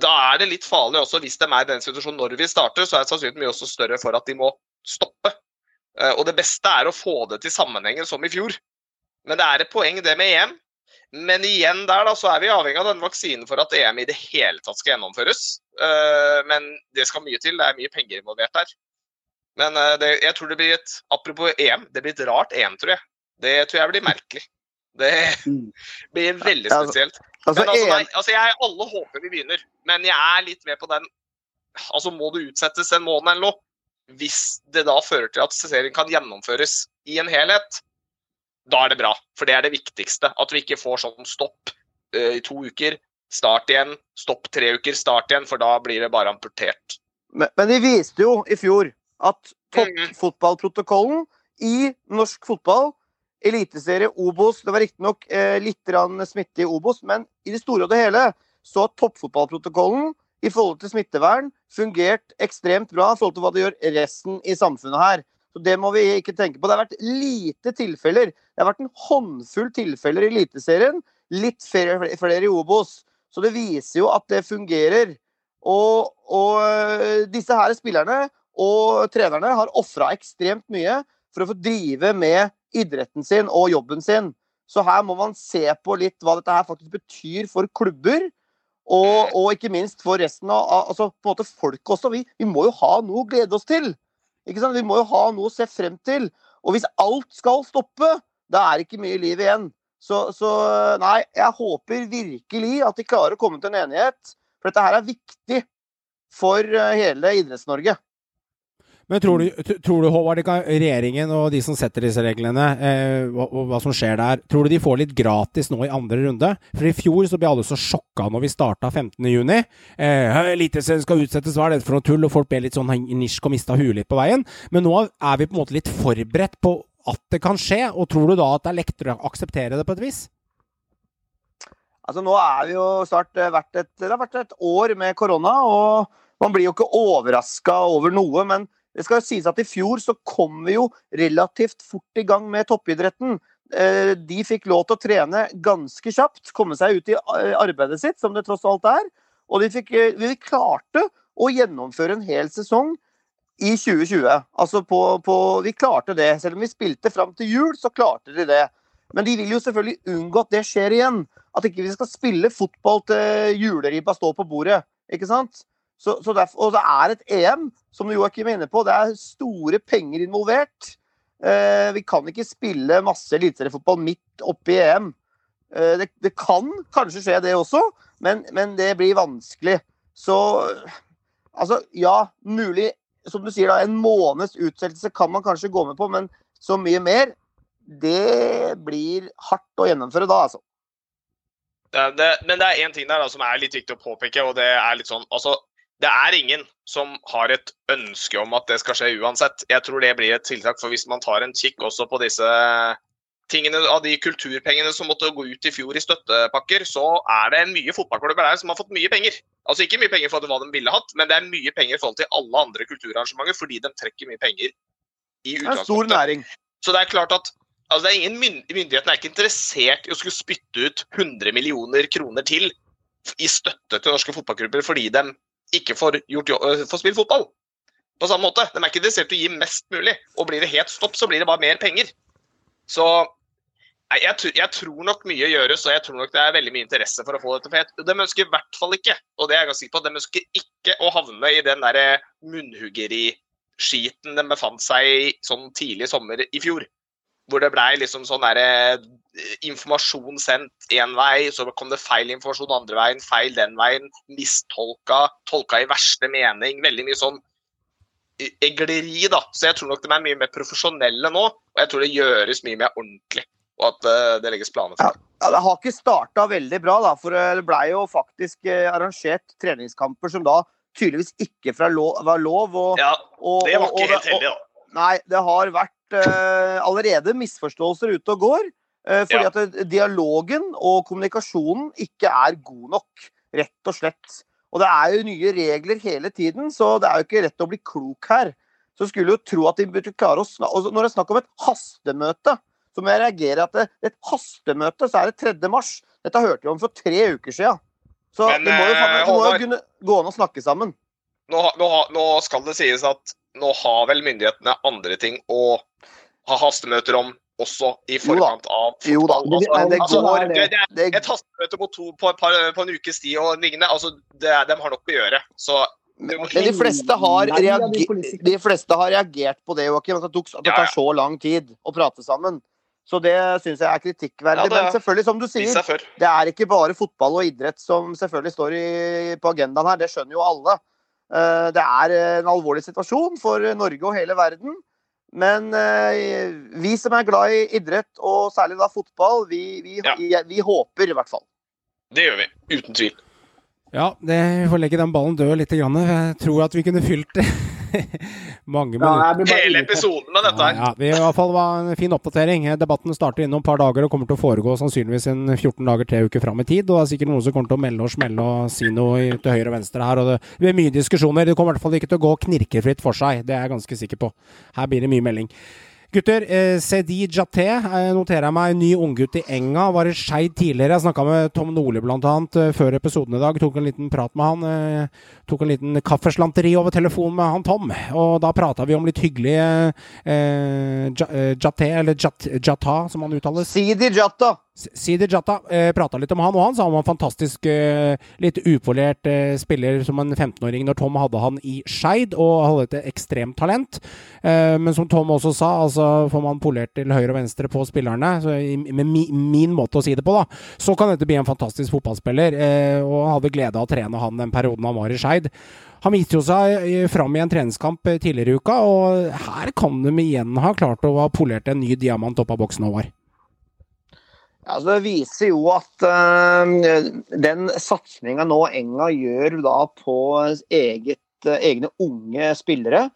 Da er det litt farlig også, hvis de er i den situasjonen når vi starter, så er sannsynligheten mye også større for at de må stoppe. Uh, og det beste er å få det til sammenhengen som i fjor. Men det er et poeng det med EM. Men igjen der da, så er vi avhengig av denne vaksinen for at EM i det hele tatt skal gjennomføres. Uh, men det skal mye til. Det er mye penger involvert der. Men uh, det, jeg tror det blir et Apropos EM, det blir et rart EM, tror jeg. Det tror jeg blir merkelig. Det blir veldig spesielt. Altså, altså, nei, altså jeg, alle håper vi begynner, men jeg er litt med på den Altså, må det utsettes en måned eller noe? Hvis det da fører til at serien kan gjennomføres i en helhet, da er det bra. For det er det viktigste. At vi ikke får sånn stopp uh, i to uker, start igjen, stopp tre uker, start igjen, for da blir det bare amputert. Men, men de viste jo i fjor at toppfotballprotokollen i norsk fotball Eliteserie, Obos Det var riktignok eh, litt smitte i Obos, men i det store og det hele så har toppfotballprotokollen i forhold til smittevern fungert ekstremt bra i forhold til hva det gjør resten i samfunnet her. Så Det må vi ikke tenke på. Det har vært lite tilfeller. Det har vært en håndfull tilfeller i Eliteserien. Litt flere, flere i Obos. Så det viser jo at det fungerer. Og, og øh, disse her spillerne og trenerne har ofra ekstremt mye for å få drive med idretten sin og jobben sin. Så her må man se på litt hva dette her faktisk betyr for klubber. Og, og ikke minst for resten av altså på en måte folk også. Vi, vi må jo ha noe å glede oss til. Vi må jo ha noe å se frem til. Og hvis alt skal stoppe, da er det ikke mye liv igjen. Så, så, nei, jeg håper virkelig at de klarer å komme til en enighet. For dette her er viktig for eh, hele Idretts-Norge. Men tror du, tror du Håvard, regjeringen og de som setter disse reglene, eh, hva, hva, som skjer der, tror du de får litt gratis nå i andre runde? For i fjor så ble alle så sjokka når vi starta 15.6. Eh, Eliteserien skal utsettes, hva er det for noe tull? Og folk ble litt sånn nisjk og mista huet litt på veien. Men nå er vi på en måte litt forberedt på at det kan skje, og tror du da at det er lettere å akseptere det på et vis? Altså Nå er vi jo snart eh, vært et, det har vært et år med korona, og man blir jo ikke overraska over noe. men det skal sies at I fjor så kom vi jo relativt fort i gang med toppidretten. Eh, de fikk lov til å trene ganske kjapt, komme seg ut i eh, arbeidet sitt, som det tross alt er. Og de, fikk, eh, vi klarte å gjennomføre en hel sesong i 2020. Altså på, på, vi klarte det. Selv om vi spilte fram til jul, så klarte de det. Men de vil jo selvfølgelig unngå at det skjer igjen. At ikke vi skal spille fotball til juleribba står på bordet. Ikke sant? Så, så derfor, og det er et EM, som Joakim er inne på. Det er store penger involvert. Eh, vi kan ikke spille masse eliteseriefotball midt oppi EM. Eh, det, det, kan kanskje skje, det også, men, men, det blir vanskelig. Så altså, ja, mulig som du sier, da, en måneds utsettelse kan man kanskje gå med på, men så mye mer, det blir hardt å gjennomføre da, altså. Det, men det er én ting der da, som er litt viktig å påpeke, og det er litt sånn Altså, det er ingen som har et ønske om at det skal skje uansett. Jeg tror det blir et tiltak, for hvis man tar en kikk også på disse tingene av de kulturpengene som måtte gå ut i fjor i støttepakker, så er det mye fotballklubber der som har fått mye penger. Altså ikke mye penger for hva de ville hatt, men det er mye penger i forhold til alle andre kulturarrangementer fordi de trekker mye penger i utgangspunktet. Så det er klart at altså er mynd Myndighetene er ikke interessert i å skulle spytte ut 100 millioner kroner til i støtte til norske fotballklubber fordi de ikke får, gjort, jo- øh, får spilt fotball. På samme måte. De er ikke interessert i å gi mest mulig. Og blir det helt stopp, så blir det bare mer penger. Så jeg, jeg tror nok mye gjøres, og jeg tror nok det er veldig mye interesse for å få dette. fet. de ønsker i hvert fall ikke, og det er jeg ganske sikker på, de ønsker ikke å havne i den derre munnhuggeriskiten de befant seg i sånn tidlig sommer i fjor. Hvor det blei liksom sånn derre eh, informasjon sendt én vei, så kom det feil informasjon andre veien, feil den veien, mistolka, tolka i verste mening. Veldig mye sånn eh, egleri, da. Så jeg tror nok de er mye mer profesjonelle nå, og jeg tror det gjøres mye mer ordentlig. Og at eh, det legges planer for. Ja, Det har ikke starta veldig bra, da, for det blei jo faktisk arrangert treningskamper som da tydeligvis ikke fra lov, var lov. Og, Ja, det var ikke og helt heldig, da. Nei, det har vært eh, allerede misforståelser ute og går. eh, fordi Ja. at dialogen og kommunikasjonen ikke er god nok, rett og slett. Og det er jo nye regler hele tiden, så det er jo ikke rett å bli klok her. Så skulle jo tro at de burde klare å snakke og Når det er snakk om et hastemøte, så må jeg reagere at det, et hastemøte, så er det 3. mars. Dette hørte vi om for tre uker siden. Så Men, det må jo, eh, det må jo kunne gå an å snakke sammen. Nå, nå, nå skal det sies at nå har vel myndighetene andre ting å ha hastemøter om også i Jo forkant av Jo da, fotball. det- men det det, det er et hastemøte på, to, på, på, på en ukes tid og lignende. Altså, det, de har nok å gjøre. Så Men de fleste har, de fleste har reagert på det, Joakim. At det, tok, at det tar så lang tid å prate sammen. Så det syns jeg er kritikkverdig. Ja, er- Men selvfølgelig, som du sier, det er ikke bare fotball og idrett som selvfølgelig står i, på agendaen her. Det skjønner jo alle. Eh, Det er en alvorlig situasjon for Norge og hele verden. Men eh, vi som er glad i idrett, og særlig da fotball, vi, vi, Ja. vi håper i hvert fall. Det gjør vi. Uten tvil. Ja, det, vi får legge den ballen død litt. Grann. Jeg tror at vi kunne fylt mange minutter. Ja, Hele episoden med dette her. ja, det i hvert fall var en fin oppdatering. Debatten starter innom et par dager og kommer til å foregå sannsynligvis en 14 dager, tre uker fram i tid. Og det er sikkert noen som kommer til å melde og smelle og si noe til høyre og venstre her. Og det blir mye diskusjoner. Det kommer i hvert fall ikke til å gå knirkefritt for seg. Det er jeg ganske sikker på. Her blir det mye melding. Gutter, eh, Sedi Jaté eh, noterer jeg meg. Ny unggutt i Enga. Var i Skeid tidligere. Jeg snakka med Tom Nordli bl.a. Eh, før episoden i dag. Tok en liten prat med han. Eh, tok en liten kaffeslanteri over telefonen med han Tom. Og da prata vi om litt hyggelig eh, eh, Jaté, eller Jat, Jata, som han uttales. Sidi Jata. Sidi Jata eh, prata litt om han, og han sa han var en fantastisk, eh, litt upolert eh, spiller som en 15-åring når Tom hadde han i Skeid, og hadde et ekstremt talent. Eh, men som Tom også sa, altså får man polert til høyre og venstre på spillerne, så med mi, min måte å si det på, da, så kan dette bli en fantastisk fotballspiller. Og han hadde glede av å trene han den perioden han var i Skeid. Han viste jo seg fram i en treningskamp tidligere i uka, og her kan de igjen ha klart å ha polert en ny diamant opp av boksen, Håvard. Ja, det viser jo at uh, den satsinga nå Enga gjør da på eget, uh, egne unge spillere,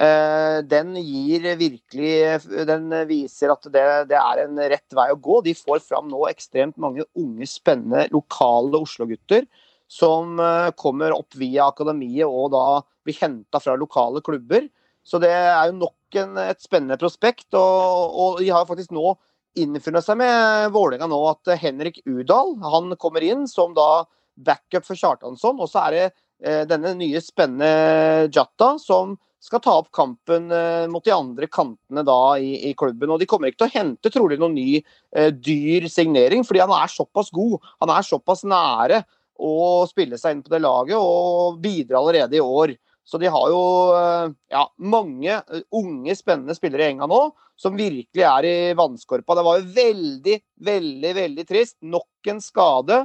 uh, den gir virkelig Den viser at det, det er en rett vei å gå. De får fram nå ekstremt mange unge, spennende lokale Oslo-gutter som kommer opp via akademiet og da blir henta fra lokale klubber. Så det er jo nok en, et spennende prospekt. Og, og de har faktisk nå innfunnet seg med Vålerenga nå at Henrik Udal han kommer inn som da backup for Kjartansson. Og så er det eh, denne nye spennende Jatta som skal ta opp kampen eh, mot de andre kantene da i, i klubben. Og de kommer ikke til å hente trolig noen ny eh, dyr signering, fordi han er såpass god. Han er såpass nære å spille seg inn på det laget og bidra allerede i år. Så de har jo eh, ja, mange eh, unge, spennende spillere i Enga nå, som virkelig er i vannskorpa. Det var jo veldig, veldig veldig trist. Nok en skade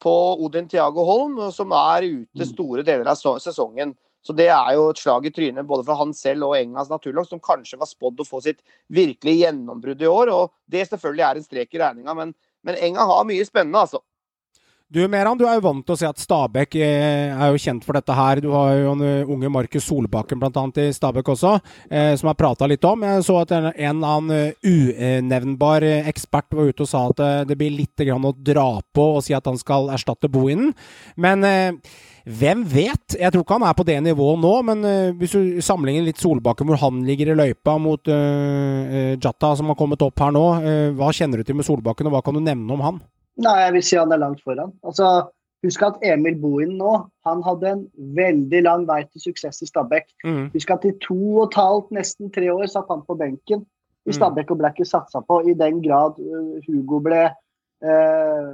på Odin Thiago Holm, som er ute store deler av sesongen. Så det er jo et slag i trynet både for han selv og Engas naturlag, som kanskje var spådd å få sitt virkelige gjennombrudd i år. Og det selvfølgelig er en strek i regninga, men, men Enga har mye spennende, altså. Du Meran, du er jo vant til å si at Stabæk eh, er jo kjent for dette her. Du har jo en eh, unge Markus Solbakken bl.a. i Stabæk også, eh, som har prata litt om. Jeg så at en, eller annen unevnbar ekspert var ute og sa at det blir litt å dra på og si at han skal erstatte Bohinen. Men hvem vet? Jeg tror ikke han er på det nivået nå, men hvis du sammenligner litt Solbakken, hvor han ligger i løypa mot Jatta, som har kommet opp her nå, hva kjenner du til med Solbakken, og hva kan du nevne om han? Nei, jeg vil si han er langt foran. Altså, Husk at Emil Bohin nå han hadde en veldig lang vei til suksess i Stabæk. Mm. Husk at i to og et halvt, nesten tre år satt han på benken i Mm. Stabæk og ble ikke satsa på i den grad uh, Hugo ble, uh,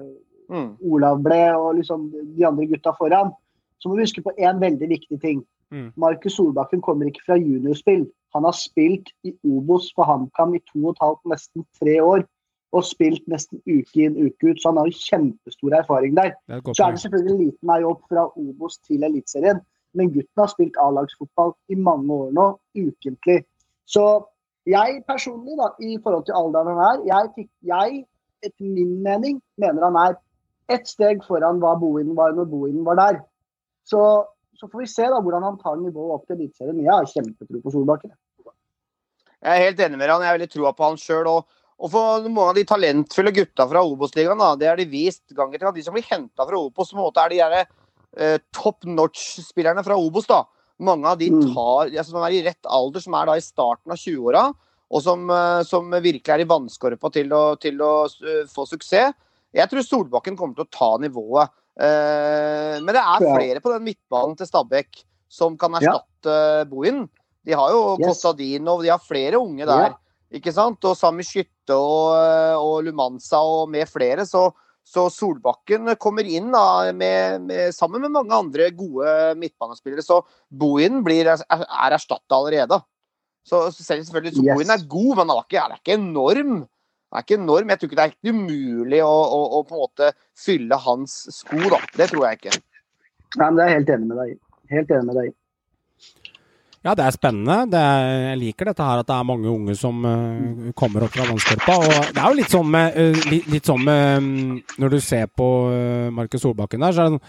Mm. Olav ble og liksom de andre gutta foran. Så må vi huske på én veldig viktig ting. Mm. Markus Solbakken kommer ikke fra juniorspill. Han har spilt i Obos for HamKam i to og et halvt, nesten tre år. Og spilt nesten uke inn, uke ut. Så han har jo kjempestor erfaring der. Er Så er det selvfølgelig en liten vei opp fra Obos til Eliteserien. Men gutten har spilt A-lagsfotball i mange år nå, ukentlig. Så jeg personlig, da, i forhold til alderen han er, jeg, jeg etter min mening, mener han er ett steg foran hva Bohinen var når Bohinen var der. Så, så får vi se da hvordan han tar nivået opp til Eliteserien. Jeg har kjempetro på Solbakken. Jeg er helt enig med han. Jeg har veldig troa på han sjøl. Og, og for mange av de talentfulle gutta fra Obos-ligaen, det har de vist gang etter gang. De som blir henta fra Obos, på en måte er de eh, top notch-spillerne fra Obos. da. Mange av de Mm. tar, altså, som er i rett alder, som er da i starten av 20-åra, og som, eh, som virkelig er i vannskorpa til å, til å eh, få suksess. Jeg tror Solbakken kommer til å ta nivået. Eh, men det er flere på den midtbanen til Stabæk som kan Ja. erstatte Bohin. De har jo Yes. Kostadinov, de har flere unge der. Ja. Ikke sant? Og Sami Skytte og, eh, og Lumanza og med flere. Så, så Solbakken kommer inn da, med, med, sammen med mange andre gode midtbanespillere. Så Bohinen er, er erstatta allerede. Så, så selv selvfølgelig så Yes. Bohinen er god, men han er ikke, han er ikke enorm. Han er ikke enorm. Jeg tror ikke det er helt umulig å, å, å på en måte fylle hans sko, da. Det tror jeg ikke. Nei, men det er jeg helt enig med deg i. Helt enig med deg i. Ja, det er spennende. Det er, jeg liker dette her at det er mange unge som uh, kommer opp fra vannskorpa. Det er jo litt sånn med, uh, litt, litt sånn med um, Når du ser på uh, Markus Solbakken der, så er det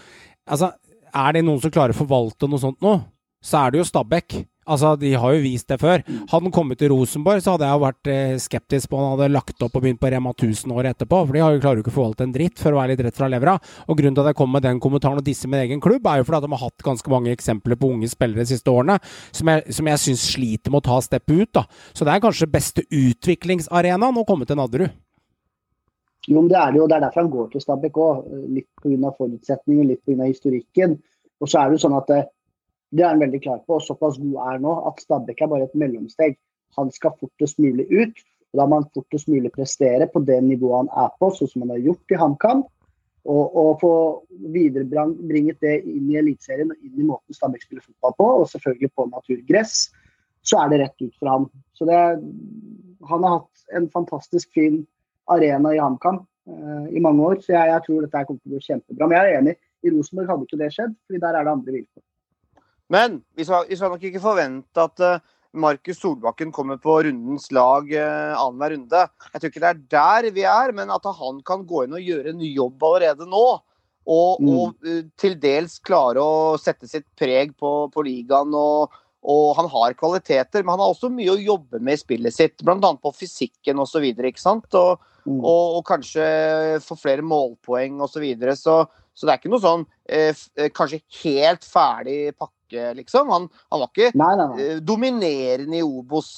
Altså, er det noen som klarer å forvalte noe sånt nå, så er det jo Stabæk. Altså, De har jo vist det før. Hadde han kommet til Rosenborg, så hadde jeg vært eh, skeptisk på han hadde lagt opp og begynt på Rema 1000 året etterpå. For de har jo klarer jo ikke å forvalte en dritt, for å være litt rett fra levra. Og grunnen til at jeg kom med den kommentaren og disse min egen klubb, er jo fordi at de har hatt ganske mange eksempler på unge spillere de siste årene som jeg, som jeg syns sliter med å ta steppet ut. da. Så det er kanskje beste utviklingsarenaen å komme til Nadderud. Jo, men det er det jo. Det er derfor han går til Stabæk òg. Litt pga. forutsetninger, litt pga. historikken. Og så er det jo sånn at det, er han veldig klar på, og såpass god er nå, at Stabæk er bare et mellomsteg. Han skal fortest mulig ut. og Da må han fortest mulig prestere på det nivået han er på, sånn som han har gjort i HamKam. Og, og få viderebringet det inn i Eliteserien og inn i måten Stabæk spiller fotball på, og selvfølgelig på naturgress, så er det rett ut for ham. Så det, han har hatt en fantastisk fin arena i HamKam eh, i mange år, så jeg, jeg tror dette kommer til å gå kjempebra. Men jeg er enig, i Rosenborg hadde ikke det skjedd, fordi der er det andre vilkår. Men vi skal, vi skal nok ikke forvente at uh, Markus Solbakken kommer på rundens lag uh, annenhver runde. Jeg tror ikke det er der vi er, men at han kan gå inn og gjøre en jobb allerede nå. Og, Mm. og uh, til dels klare å sette sitt preg på, på ligaen. Og, og han har kvaliteter, men han har også mye å jobbe med i spillet sitt. Bl.a. på fysikken osv. Og, og, Mm. og, og kanskje få flere målpoeng osv. Så, videre. så så det er ikke noe sånn eh, eh, kanskje helt ferdig pakke, liksom. Han, han var ikke Nei, nei, nei. eh, dominerende i Obos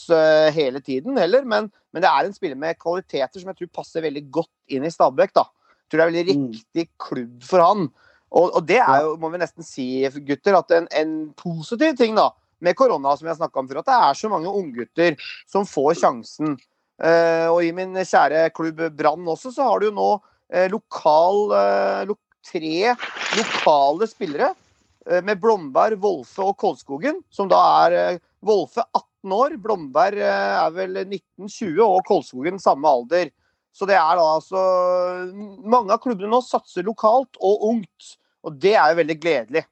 hele tiden heller, men, men det er en spiller med kvaliteter som jeg tror passer veldig godt inn i Stabæk. da. Jeg tror det er veldig Mm. riktig klubb for han. Og, og det er jo, må vi nesten si, gutter, at en, en positiv ting da, med korona, som jeg snakka om før, at det er så mange unggutter som får sjansen. Eh, og i min kjære klubb Brann også, så har du jo nå eh, lokal eh, lo tre lokale spillere eh, med Blomberg, Wolfe og Kolskogen, som da er eh, Wolfe 18 år, Blomberg eh, er vel 1920 og Kolskogen samme alder. Så det er da altså Mange av klubbene nå satser lokalt og ungt, og det er jo veldig gledelig.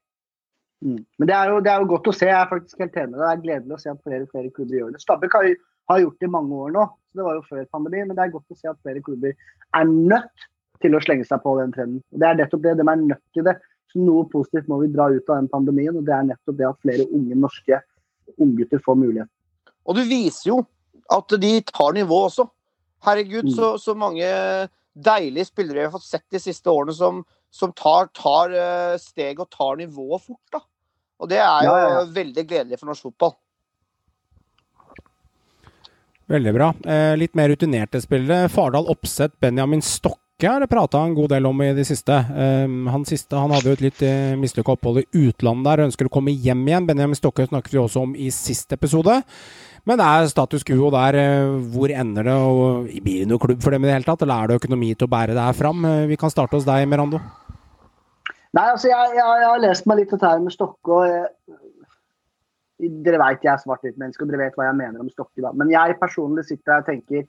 Mm. Men det er, jo, det er jo godt å se. Jeg er faktisk helt enig med deg. Det er gledelig å se at flere og flere klubber gjør det. Stabæk har, har gjort det i mange år nå, så det var jo før pandemi, men det er godt å se at flere klubber er nødt til å slenge seg på den trenden. Og Det er nettopp det, de er nødt til det. Så Noe positivt må vi dra ut av den pandemien, og det er nettopp det at flere unge norske unggutter får mulighet. Og du viser jo at de tar nivå også. Herregud, Mm. så, så mange deilige spillere vi har fått sett de siste årene som, som tar, tar eh, steg og tar nivået fort. da. Og det er jo Ja, ja, ja. veldig gledelig for norsk fotball. Veldig bra. Eh, litt mer rutinerte spillere. Fardal Oppsett, Benjamin Stokke har det prata en god del om i det siste. Um, han siste han hadde jo et litt uh, mislykka opphold i utlandet der, ønsker å komme hjem igjen. Benjamin Stokke snakket vi også om i siste episode. Men det er status quo der. eh, Hvor ender det? og Blir det noe klubb for dem i det hele tatt, eller er det økonomi til å bære det her fram? Eh, Vi kan starte hos deg, Merando. Nei, altså jeg, jeg, jeg har lest meg litt dette her med Stokke. og jeg, Dere vet jeg er svart-hvitt-menneske, og dere vet hva jeg mener om Stokke. da. Men jeg personlig sitter her og tenker,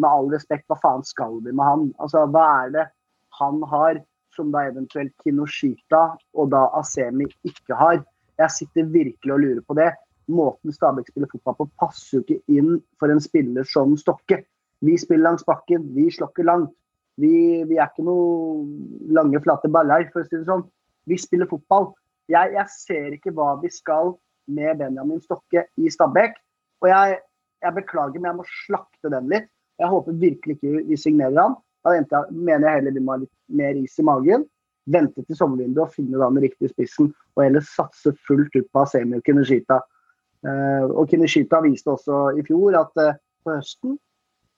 med all respekt, hva faen skal vi med han? Altså, Hva er det han har som da eventuelt Kinoshita og da Asemi ikke har? Jeg sitter virkelig og lurer på det. Måten Stabæk spiller fotball på, passer jo ikke inn for en spiller som Stokke. Vi spiller langs bakken, vi slokker langt. Vi, vi er ikke noe lange, flate baller, for å si det sånn. Vi spiller fotball. Jeg, jeg ser ikke hva vi skal med Benjamin Stokke i Stabæk. Og jeg, jeg beklager, men jeg må slakte den litt. Jeg håper virkelig ikke vi signerer han. Da mener jeg heller vi må ha litt mer is i magen. Vente til sommervinduet og finne den riktige spissen. Og heller satse fullt ut på Asemi og Kineshita. Eh, og Kineshita viste også i fjor at eh, på høsten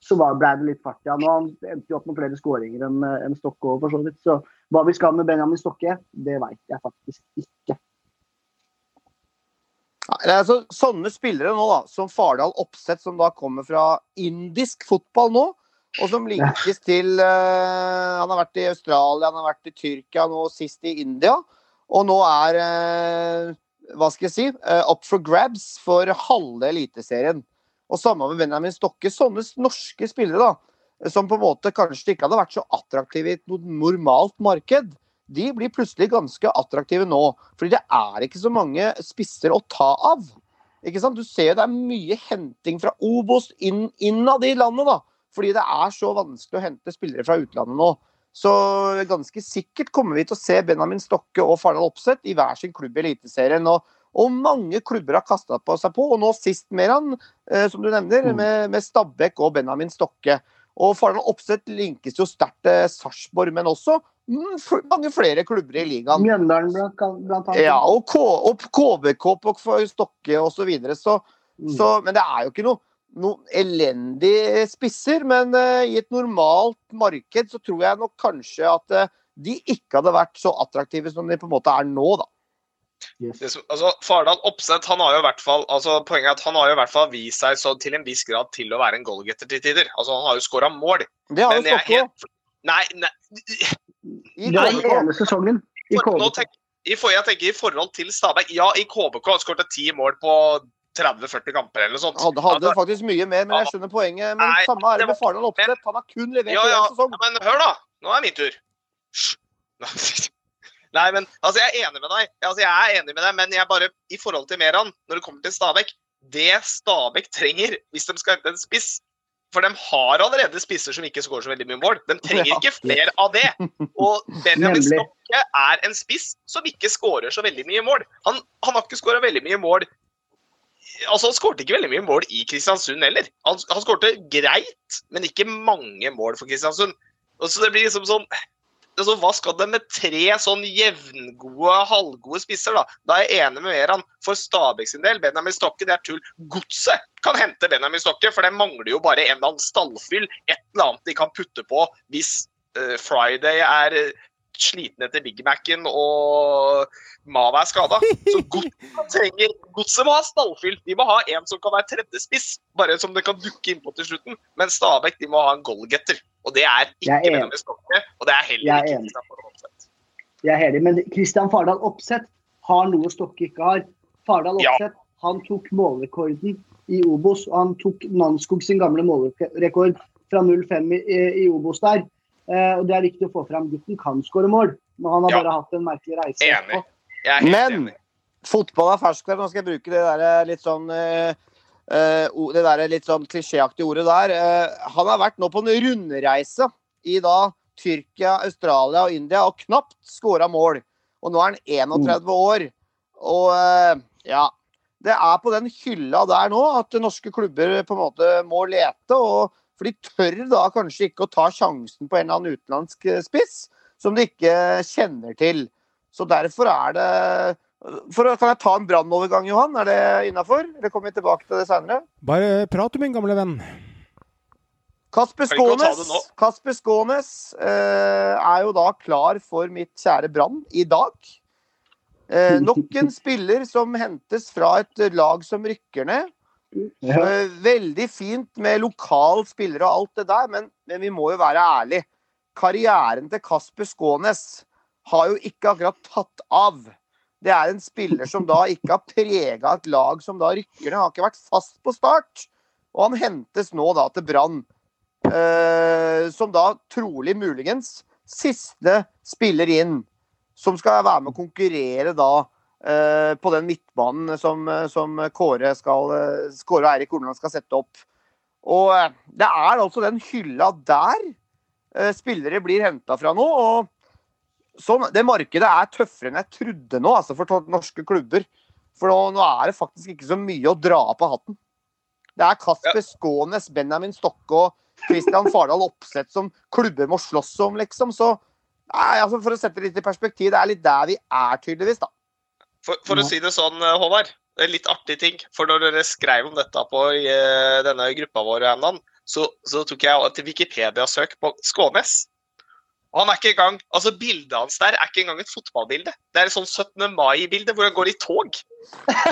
så ble det litt fart i han. Og han endte jo opp med flere skåringer enn eh, Stokke òg, for så vidt. Så hva vi skal med Benjamin Stokke, det veit jeg faktisk ikke. Nei, altså, sånne spillere nå, da, som Fardal Oppsett, som da kommer fra indisk fotball nå, og som linkes til uh, Han har vært i Australia, han har vært i Tyrkia, nå sist i India. Og nå er uh, hva skal jeg si, uh, up for grabs for halve Eliteserien. Og samme med Benjamin Stokke. Sånne norske spillere, da, som på en måte kanskje ikke hadde vært så attraktive i et normalt marked, de blir plutselig ganske attraktive nå. Fordi det er ikke så mange spisser å ta av. Ikke sant? Du ser jo det er mye henting fra Obos inn, innad i landet, da. Fordi det er så vanskelig å hente spillere fra utlandet nå. Så ganske sikkert kommer vi til å se Benjamin Stokke og Fardal Opseth i hver sin klubb i Eliteserien. Og, og mange klubber har kasta på seg på, og nå sist Meran, eh, som du nevner, Mm. med, med Stabæk og Benjamin Stokke. Og Fardal Opseth linkes jo sterkt til Sarpsborg, men også mange flere klubber i ligaen. Mjøndalen blant, annet. Ja, og, K og KBK på Stokke osv. Så, videre. så, Mm. så Men det er jo ikke noe, noe elendige spisser. Men uh, i et normalt marked så tror jeg nok kanskje at uh, de ikke hadde vært så attraktive som de på en måte er nå, da. Yes. Altså, Fardal Opseth han har jo i hvert fall, altså Poenget er at han har jo i hvert fall vist seg så til en viss grad til å være en goalgetter til tider. Altså Han har jo skåra mål. Det har jo Men jeg er helt Nei, nei I KBK-sesongen. i for, KBK. tenk, i, for, jeg tenker i forhold til Stabæk Ja, i KBK har han skåret ti mål på 30-40 kamper eller noe sånt. Hadde, hadde Altså, faktisk mye mer, men jeg skjønner poenget. Men Nei, samme er det med Fardal Opseth. Han har kun levert ja, i ja, én sesong. men hør, da! Nå er min tur. Nei, men altså, jeg er enig med deg. Altså, jeg er enig med deg, men jeg bare, i forhold til Meran, når det kommer til Stabæk Det Stabæk trenger hvis de skal hente en spiss For de har allerede spisser som ikke skårer så veldig mye mål. De trenger ikke flere av det. Og Benjamin Stokke er en spiss som ikke skårer så veldig mye mål. Han, han har ikke skåra veldig mye mål Altså, Han skårte ikke veldig mye mål i Kristiansund heller. Han, han skårte greit, men ikke mange mål for Kristiansund. Og så det blir liksom sånn altså, Hva skal det med tre sånn jevngode, halvgode spisser, da? Da er jeg enig med Veran. For Stabæk sin del, Benjamin Stokke, det er tull. Godset kan hente Benjamin Stokke, for det mangler jo bare en eller annen stallfyll. Et eller annet de kan putte på hvis uh, Friday er eh, sliten etter Big Mac-en og Mava er skada. Så Godset trenger Godset må ha stallfyll. De må ha en som kan være tredjespiss, bare som det kan dukke innpå til slutten. Men Stabæk de må ha en goalgetter. Og det er ikke er. Benjamin Stokke, og det er heller er ikke. Kristian Fardal Opseth. Jeg er enig, men Kristian Fardal Opseth har noe Stokke ikke har. Fardal Ja. Han tok målrekorden i Obos, og han tok Nanskog sin gamle målrekord fra 0-5 i, i Obos der. Eh, og Det er viktig å få fram. Gutten kan skåre mål, men han har Ja. bare hatt en merkelig reise. Enig. Jeg er helt Men enig. Fotball er ferskvær. Nå skal jeg bruke det der litt sånn eh, eh, o- Det der litt sånn klisjéaktige ordet der. Eh, han har vært nå på en rundreise i da Tyrkia, Australia og India og knapt skåra mål. Og nå er han 31 år. Og eh, ja Det er på den hylla der nå at norske klubber på en måte må lete. og For de tør da kanskje ikke å ta sjansen på en eller annen utenlandsk eh, spiss som de ikke kjenner til. Så derfor er det for, Kan jeg ta en brannovergang, Johan? Er det innafor? Eller kommer vi tilbake til det seinere? Bare prat, du, min gamle venn. Kasper Skånes. Kasper Skånes eh, er jo da klar for mitt kjære Brann i dag. Eh, nok en spiller som hentes fra et lag som rykker ned. Ja. Eh, veldig fint med lokal spillere og alt det der, men, men vi må jo være ærlige. Karrieren til Kasper Skånes har jo ikke akkurat tatt av. Det er en spiller som da ikke har prega et lag som da rykker ned. Har ikke vært fast på start. Og han hentes nå da til Brann. Eh, som da trolig muligens siste spiller inn. Som skal være med å konkurrere da eh, på den midtbanen som, som Kåre, skal, Kåre og Eirik Horneland skal sette opp. Og eh, det er altså den hylla der eh, spillere blir henta fra nå. og sånn, Det markedet er tøffere enn jeg trodde nå, altså for norske klubber. For nå, nå er det faktisk ikke så mye å dra av på hatten. Det er Kasper Skånes, Benjamin Stokke og Christian Fardal Opseth som klubber må slåss om, liksom. Så nei, altså for å sette det litt i perspektiv, det er litt der vi er, tydeligvis, da. For, for å si det sånn, eh, Håvard. Det er litt artig ting. For når dere skrev om dette på eh, denne gruppa vår, så, så tok jeg til Wikipedia-søk på Skånes. Og han er ikke engang, altså Bildet hans der er ikke engang et fotballbilde. Det er et sånn 17. mai-bilde hvor han går i tog.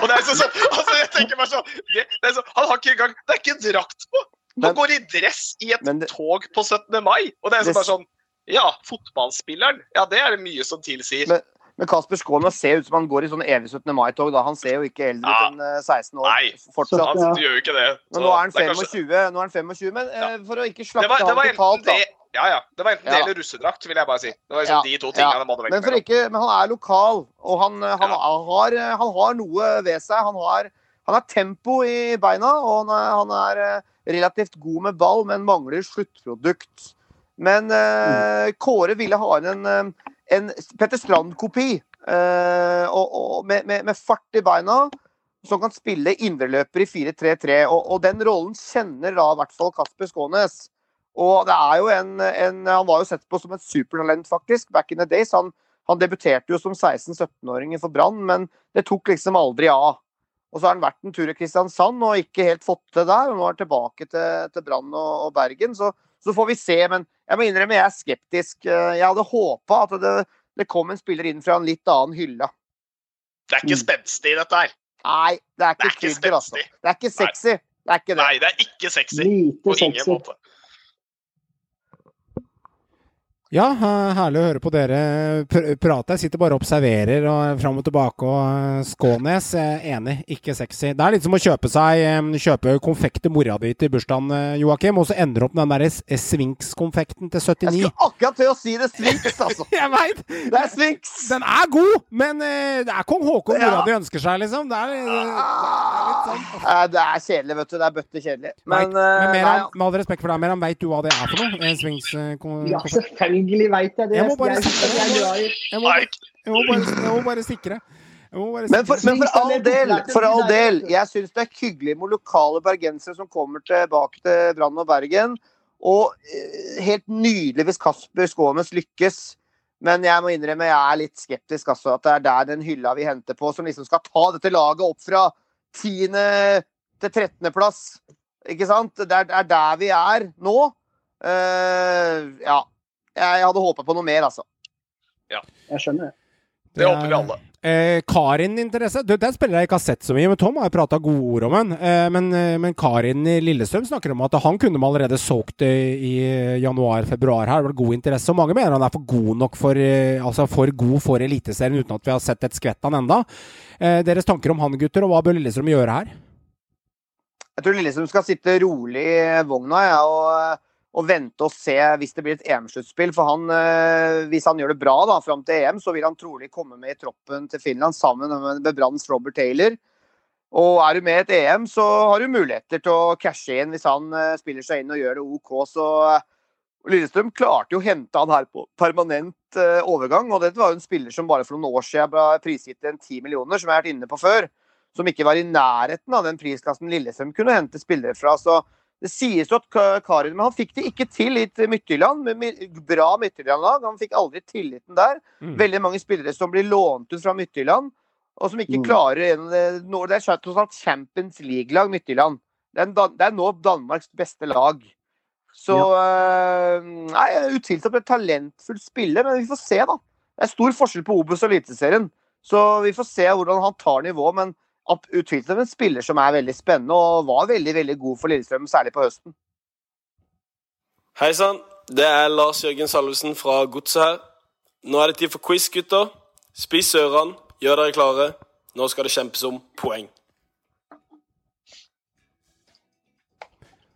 Og det er sånn, så, altså jeg tenker bare sånn, det, det sånn Han har ikke engang Det er ikke en drakt på! Han Men- går i dress i et det- tog på 17. mai. Og det er sånn bare sånn Ja, fotballspilleren. Ja, det er det mye som tilsier. Men- Men Kasper Skånes ser ut som han går i sånn evig 17. mai-tog. da. Han ser jo ikke eldre ut Ja. enn eh, 16 år. Nei. Fortsatt. Han Ja. gjør jo ikke det. Men nå er han 25, kanskje- 25, nå er han 25 men eh, for å ikke Det slakte var, han totalt, da. det Ja, ja. Det var enten det Ja. eller russedrakt, vil jeg bare si. Det var liksom Ja, de to tingene ja. må det velge Men, for ikke, men han er lokal, og han, eh, han, Ja. har, eh, han har noe ved seg. Han har, han har tempo i beina, og han er, han er eh, relativt god med ball, men mangler sluttprodukt. Men eh, Kåre ville ha inn en, en Petter Strand-kopi, uh, og, og med, med, med fart i beina, som kan spille indreløper i 4-3-3. Og, og den rollen kjenner da i hvert fall Kasper Skånes. Og det er jo en, en Han var jo sett på som et supertalent, faktisk, back in the days. Han, han debuterte jo som 16-17-åring for Brann, men det tok liksom aldri av. Og så har han vært en tur i Kristiansand og ikke helt fått det der. Og nå er han tilbake til, til Brann og, og Bergen. Så, så får vi se. Men jeg må innrømme jeg er skeptisk. Eh, Jeg hadde håpa at det, det kom en spiller inn fra en litt annen hylle. Det er ikke spenstig, dette her. Nei, det er Det er ikke ikke krydder, altså. Det er ikke sexy. Det er ikke det. Nei, det er ikke sexy. Lite På ingen sexy. måte. Ja, herlig å høre på dere pr prate. Jeg sitter bare og observerer og fram og tilbake. Og eh, Skånes, eh, enig, ikke sexy. Det er litt som å kjøpe seg Kjøpe konfekt til mora di til bursdagen, eh, Joakim, og så ender opp med den der Svinks-konfekten til 79. Jeg skulle akkurat til å si det Svinks, altså. Jeg veit! Det er Svinks. Den er god, men det er kong Haakon Ja. mora di ønsker seg, liksom. Det er, det er litt sånn Eh, Det er kjedelig, vet du. Det er bøttekjedelig. Men, Men, eh, men mer, nei, med all respekt for deg, Meran, veit du hva det er for noe? Eh, Ja, konfekt? Selvfølgelig veit jeg det. Jeg må bare sikre jeg må, bare- jeg må bare, jeg må bare sikre. Men for, men for all del, for all del, jeg syns det er hyggelig med lokale bergensere som kommer tilbake til Brann og Bergen. Og eh, helt nydelig hvis Kasper Skånes lykkes. Men jeg må innrømme jeg er litt skeptisk. Altså, at det er der den hylla vi henter på, som liksom skal ta dette laget opp fra 10. til 13. plass. Ikke sant? Det er der vi er nå. Uh, ja. Jeg hadde håpa på noe mer, altså. Ja. Jeg skjønner det. Det håper vi alle. Eh, Karin-interesse? Du, Den spiller jeg ikke har sett så mye, men Tom har jo prata gode ord om den. Eh, men, eh, men Karin i Lillestrøm snakker om at han kunne man allerede solgt i januar-februar her. Det var god interesse. Og mange mener han er for god nok for, eh, altså for god for Eliteserien, uten at vi har sett et skvett av han enda. Eh, deres tanker om han, gutter, og hva bør Lillestrøm gjøre her? Jeg tror Lillestrøm skal sitte rolig i vogna ja, og, og vente og se hvis det blir et EM-sluttspill. For han, eh, hvis han gjør det bra da, fram til EM, så vil han trolig komme med i troppen til Finland sammen med, Branns Robert Taylor. Og er du med i et EM, så har du muligheter til å cashe inn hvis han eh, spiller seg inn og gjør det OK. Så eh, Lillestrøm klarte jo å hente han her på permanent overgang. Og dette var jo en spiller som bare for noen år siden ble prisgitt en 10 millioner, som jeg har vært inne på før. Som ikke var i nærheten av den prisklassen Lillestrøm kunne hente spillere fra. Så det sies jo at Karin Men han fikk det ikke til i Midtjylland. med Bra Midtjylland-lag. Han fikk aldri tilliten der. Mm. Veldig mange spillere som blir lånt ut fra Midtjylland, og som ikke Mm. klarer en av det er tross alt Champions League-lag, Midtjylland. Det er, det er nå Danmarks beste lag. Så eh, Nei, utvilsomt et talentfull spiller, men vi får se, da. Det er stor forskjell på Obos og Eliteserien, så vi får se hvordan han tar nivået. Men at utvilsomt en spiller som er veldig spennende, og var veldig veldig god for Lillestrøm, særlig på høsten. Hei sann, det er Lars Jørgen Salvesen fra Godset her. Nå er det tid for quiz, gutter. Spiss ørene, gjør dere klare. Nå skal det kjempes om poeng.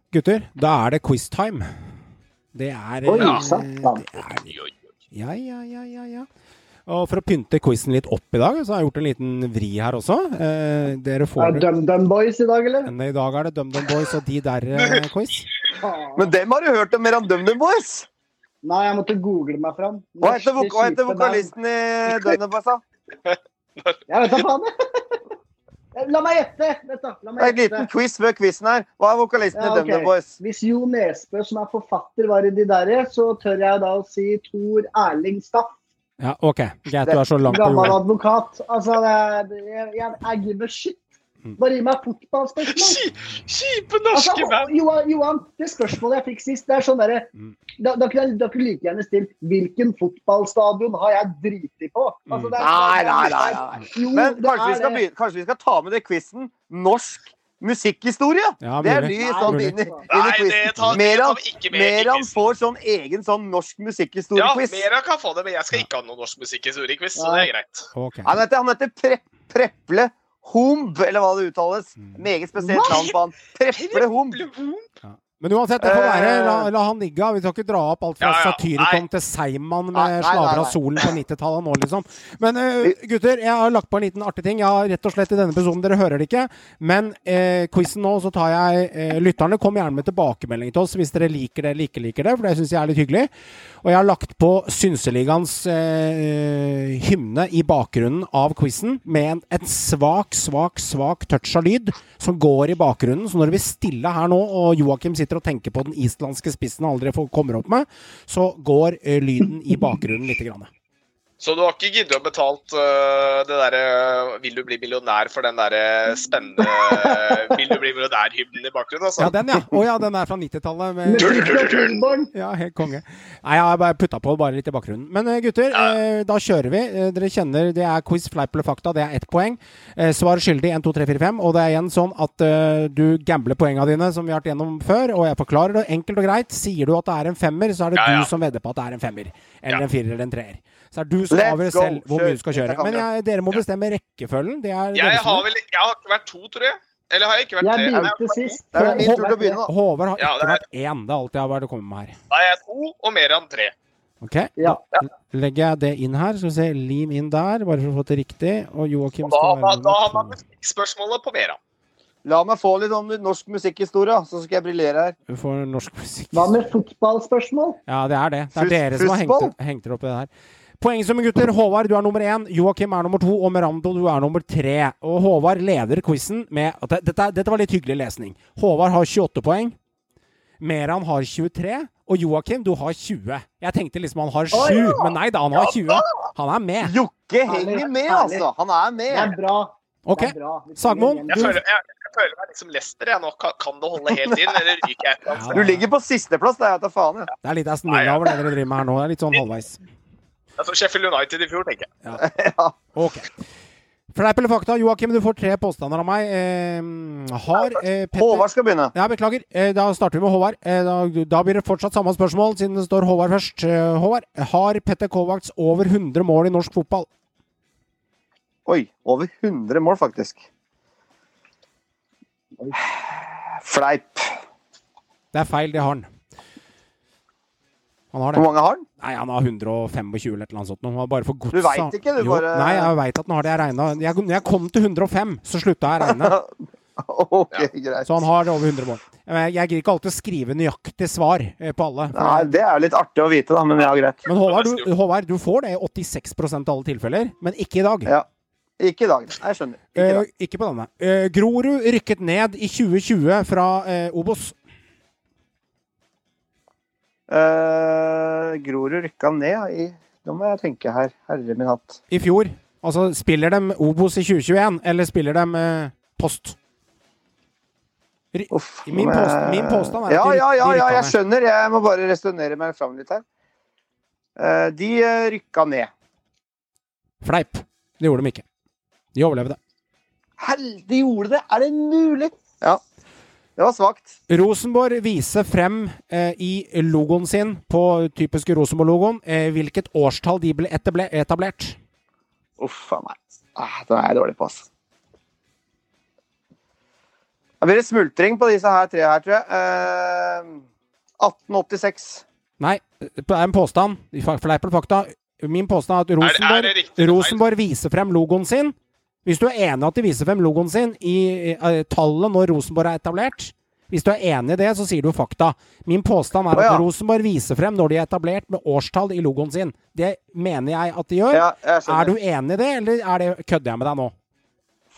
Gutter, da er det quiztime. Det er Oi, ja. det er, Ja, ja, ja, ja, ja. Og for å pynte quizen litt opp i dag, så har jeg gjort en liten vri her også. Eh, dere Er får Er det. DumDum Boys i dag, eller? Men I dag er det DumDum Boys og de der-quiz. Eh, Men dem har du hørt om mer enn DumDum Boys? Nei, jeg måtte google meg fram. Hva heter, vok hva heter vokalisten i DumDum Boys, da? Jeg vet da faen. La meg gjette! Vent da, la Det er en liten quiz før quizen her. Hva er vokalisten Ja, i DumDum ok. Boys? Hvis Jo Nesbø, som er forfatter, var i de derre, så tør jeg da å si Tor Erling Staff. Ja, OK. Greit, du er så langt på Gammel advokat. Altså, det jeg, jeg, I shit. Mm. Bare gi meg fotballspørsmål. Kjipe Altså, norske band! Johan, Johan, det spørsmålet jeg fikk sist, det er sånn derre Mm. da, da kunne jeg like gjerne stilt Hvilken fotballstadion har jeg driti på? Altså, det er- Nei, nei, nei. nei. Jo, Men kanskje vi, er skal begynne, kanskje vi skal ta med det quizen norsk musikkhistorie? Ja, Det er ny sånn inn i, inn i quizen. tar, Meran, får sånn egen sånn norsk Ja, Meran kan få det, men jeg skal ikke ha noen norsk musikkhistoriequiz, så det er greit. Okay. Han heter, han heter Pre Preple Humb, eller hva det uttales. Mm. Meget spesielt navn på han. Preple Humb. Men uansett, det får være. La, Eh. la han ligge. Vi skal ikke dra opp alt fra Ja, ja. Satyricon til Seiman med Nei, slaver av solen på 90-tallet nå, liksom. Men uh, gutter, jeg har lagt på en liten artig ting. Jeg har rett og slett i denne episoden, dere hører det ikke, men uh, quizen nå, så tar jeg uh, Lytterne, kom gjerne med tilbakemelding til oss hvis dere liker det ikke liker det, for det syns jeg er litt hyggelig. Og jeg har lagt på Synseligaens uh, hymne i bakgrunnen av quizen med en, et svak, svak, svak touch av lyd som går i bakgrunnen. Så når vi stille her nå, og Joakim sitter og tenker på den islandske spissen og aldri får- kommer opp med, så går eh, lyden i bakgrunnen lite grann. Så du har ikke giddet å betalt uh, det derre 'Vil du bli millionær' for den derre spennende 'Vil du bli millionær'-hymnen i bakgrunnen, altså? Ja, den, ja. Å ja, den er fra 90-tallet. med-. Ja, helt konge. Nei, jeg har bare putta på bare litt i bakgrunnen. Men eh, gutter, eh, da kjører vi. Eh, dere kjenner det er quiz, fleip eller fakta. Det er ett poeng. Eh, svar skyldig 1, 2, 3, 4, 5. Og det er igjen sånn at uh, du gambler poenga dine, som vi har vært gjennom før. Og jeg forklarer det enkelt og greit. Sier du at det er en femmer, så er det Ja, ja. du som vedder på at det er en femmer. Eller Ja. en firer eller en treer. Så er du som avgjør go. selv hvor mye du skal kjøre. Men jeg, dere må bestemme rekkefølgen. Det er Jeg har vel Jeg har ikke vært to, tror jeg. Eller har jeg ikke vært Jeg tre? Jeg har begynte sist. Det er min tur til å begynne, da. Håvard har Ja, ikke vært én. Det er alt jeg har vært kommet med her. Da er jeg to, og mer enn tre. Ok, Ja. Da legger jeg det inn her. Skal vi se, lim inn der, bare for å få det riktig. Og Joakim da, skal da, være da har man musikkspørsmålet på Meran. La meg få litt sånn norsk musikkhistorie, så skal jeg briljere her. Du får norsk musikk. Hva med fotballspørsmål? Ja, det er det. Det er Fus- dere som har hengt, hengt dere opp i det her. Poengsummen, gutter. Håvard, du er nummer én. Joakim er nummer to. Og Merando, du er nummer tre. Og Håvard leder quizen med at dette, dette var litt hyggelig lesning. Håvard har 28 poeng. Meran har 23. Og Joakim, du har 20. Jeg tenkte liksom han har 7, men nei da, han har 20. Han er med. Jokke henger med, altså! Han er med. Det er bra. Ok, Sagmoen, Jeg føler, jeg, jeg føler meg liksom Lester, jeg nå. Kan, kan det holde helt inn, eller ryker jeg Ja. Du ligger på sisteplass, det er jeg tar faen i. Det er litt Aston Villa over det dere driver med her nå. Det er litt sånn halvveis. Det er som Sheffield United i fjor, tenker jeg. Ok. Fleip eller fakta? Joakim, du får tre påstander av meg. Eh, har eh, Petter Håvard skal begynne. Ja, beklager. Eh, da starter vi med Håvard. Eh, da, da blir det fortsatt samme spørsmål, siden det står Håvard først. Eh, Håvard, har Petter Kovacs over 100 mål i norsk fotball? Oi, over 100 mål, faktisk. Fleip. Det er feil, det har han. Han har Hvor mange har han? Nei, han har 125 eller et eller annet sånt. Han har bare for gods. Du vet ikke, du jo, bare- Nei, jeg veit at han har det. Jeg regna jeg, jeg kom til 105, så slutta jeg å regne. Ok, greit. Så han har over 100 mål. Jeg jeg gidder ikke alltid å skrive nøyaktig svar eh, på alle. Nei, det er litt artig å vite, da, men ja, greit. Men Håvard, du, Håvard, du får det i 86% av alle tilfeller, men ikke i dag. Ja. Ikke i dag. Jeg skjønner. Ikke Eh, ikke på denne. Eh, Grorud rykket ned i 2020 fra eh, Obos. Eh, Grorud rykka ned i Nå må jeg tenke her. Herre min hatt. i fjor. Altså, spiller de Obos i 2021, eller spiller de uh, Post? Uff. Min men- påst- min påstand er at ja, de- ja, ja, de ja, jeg skjønner. Jeg må bare resonnere meg fram litt her. Uh, de eh, rykka ned. Fleip. Det gjorde de ikke. De overlevde. Hell, de gjorde det! Er det mulig? Ja. Det var svakt. Rosenborg viser frem eh, i logoen sin, på typiske Rosenborg-logoen, eh, hvilket årstall de ble etable- etablert. Uff a meg. Ah, det er jeg dårlig på, altså. Det blir det smultring på disse her tre her, tror jeg. Eh, 1886. Nei, det er en påstand. Fleip eller fakta. Min påstand er at Rosenborg, er det eller? Rosenborg viser frem logoen sin. Hvis du er enig at de viser frem logoen sin i eh, tallet når Rosenborg er etablert Hvis du er enig i det, så sier du fakta. Min påstand er Å, ja. at Rosenborg viser frem når de er etablert med årstall i logoen sin. Det mener jeg at de gjør. Ja, er du enig i det, eller er det, kødder jeg med deg nå?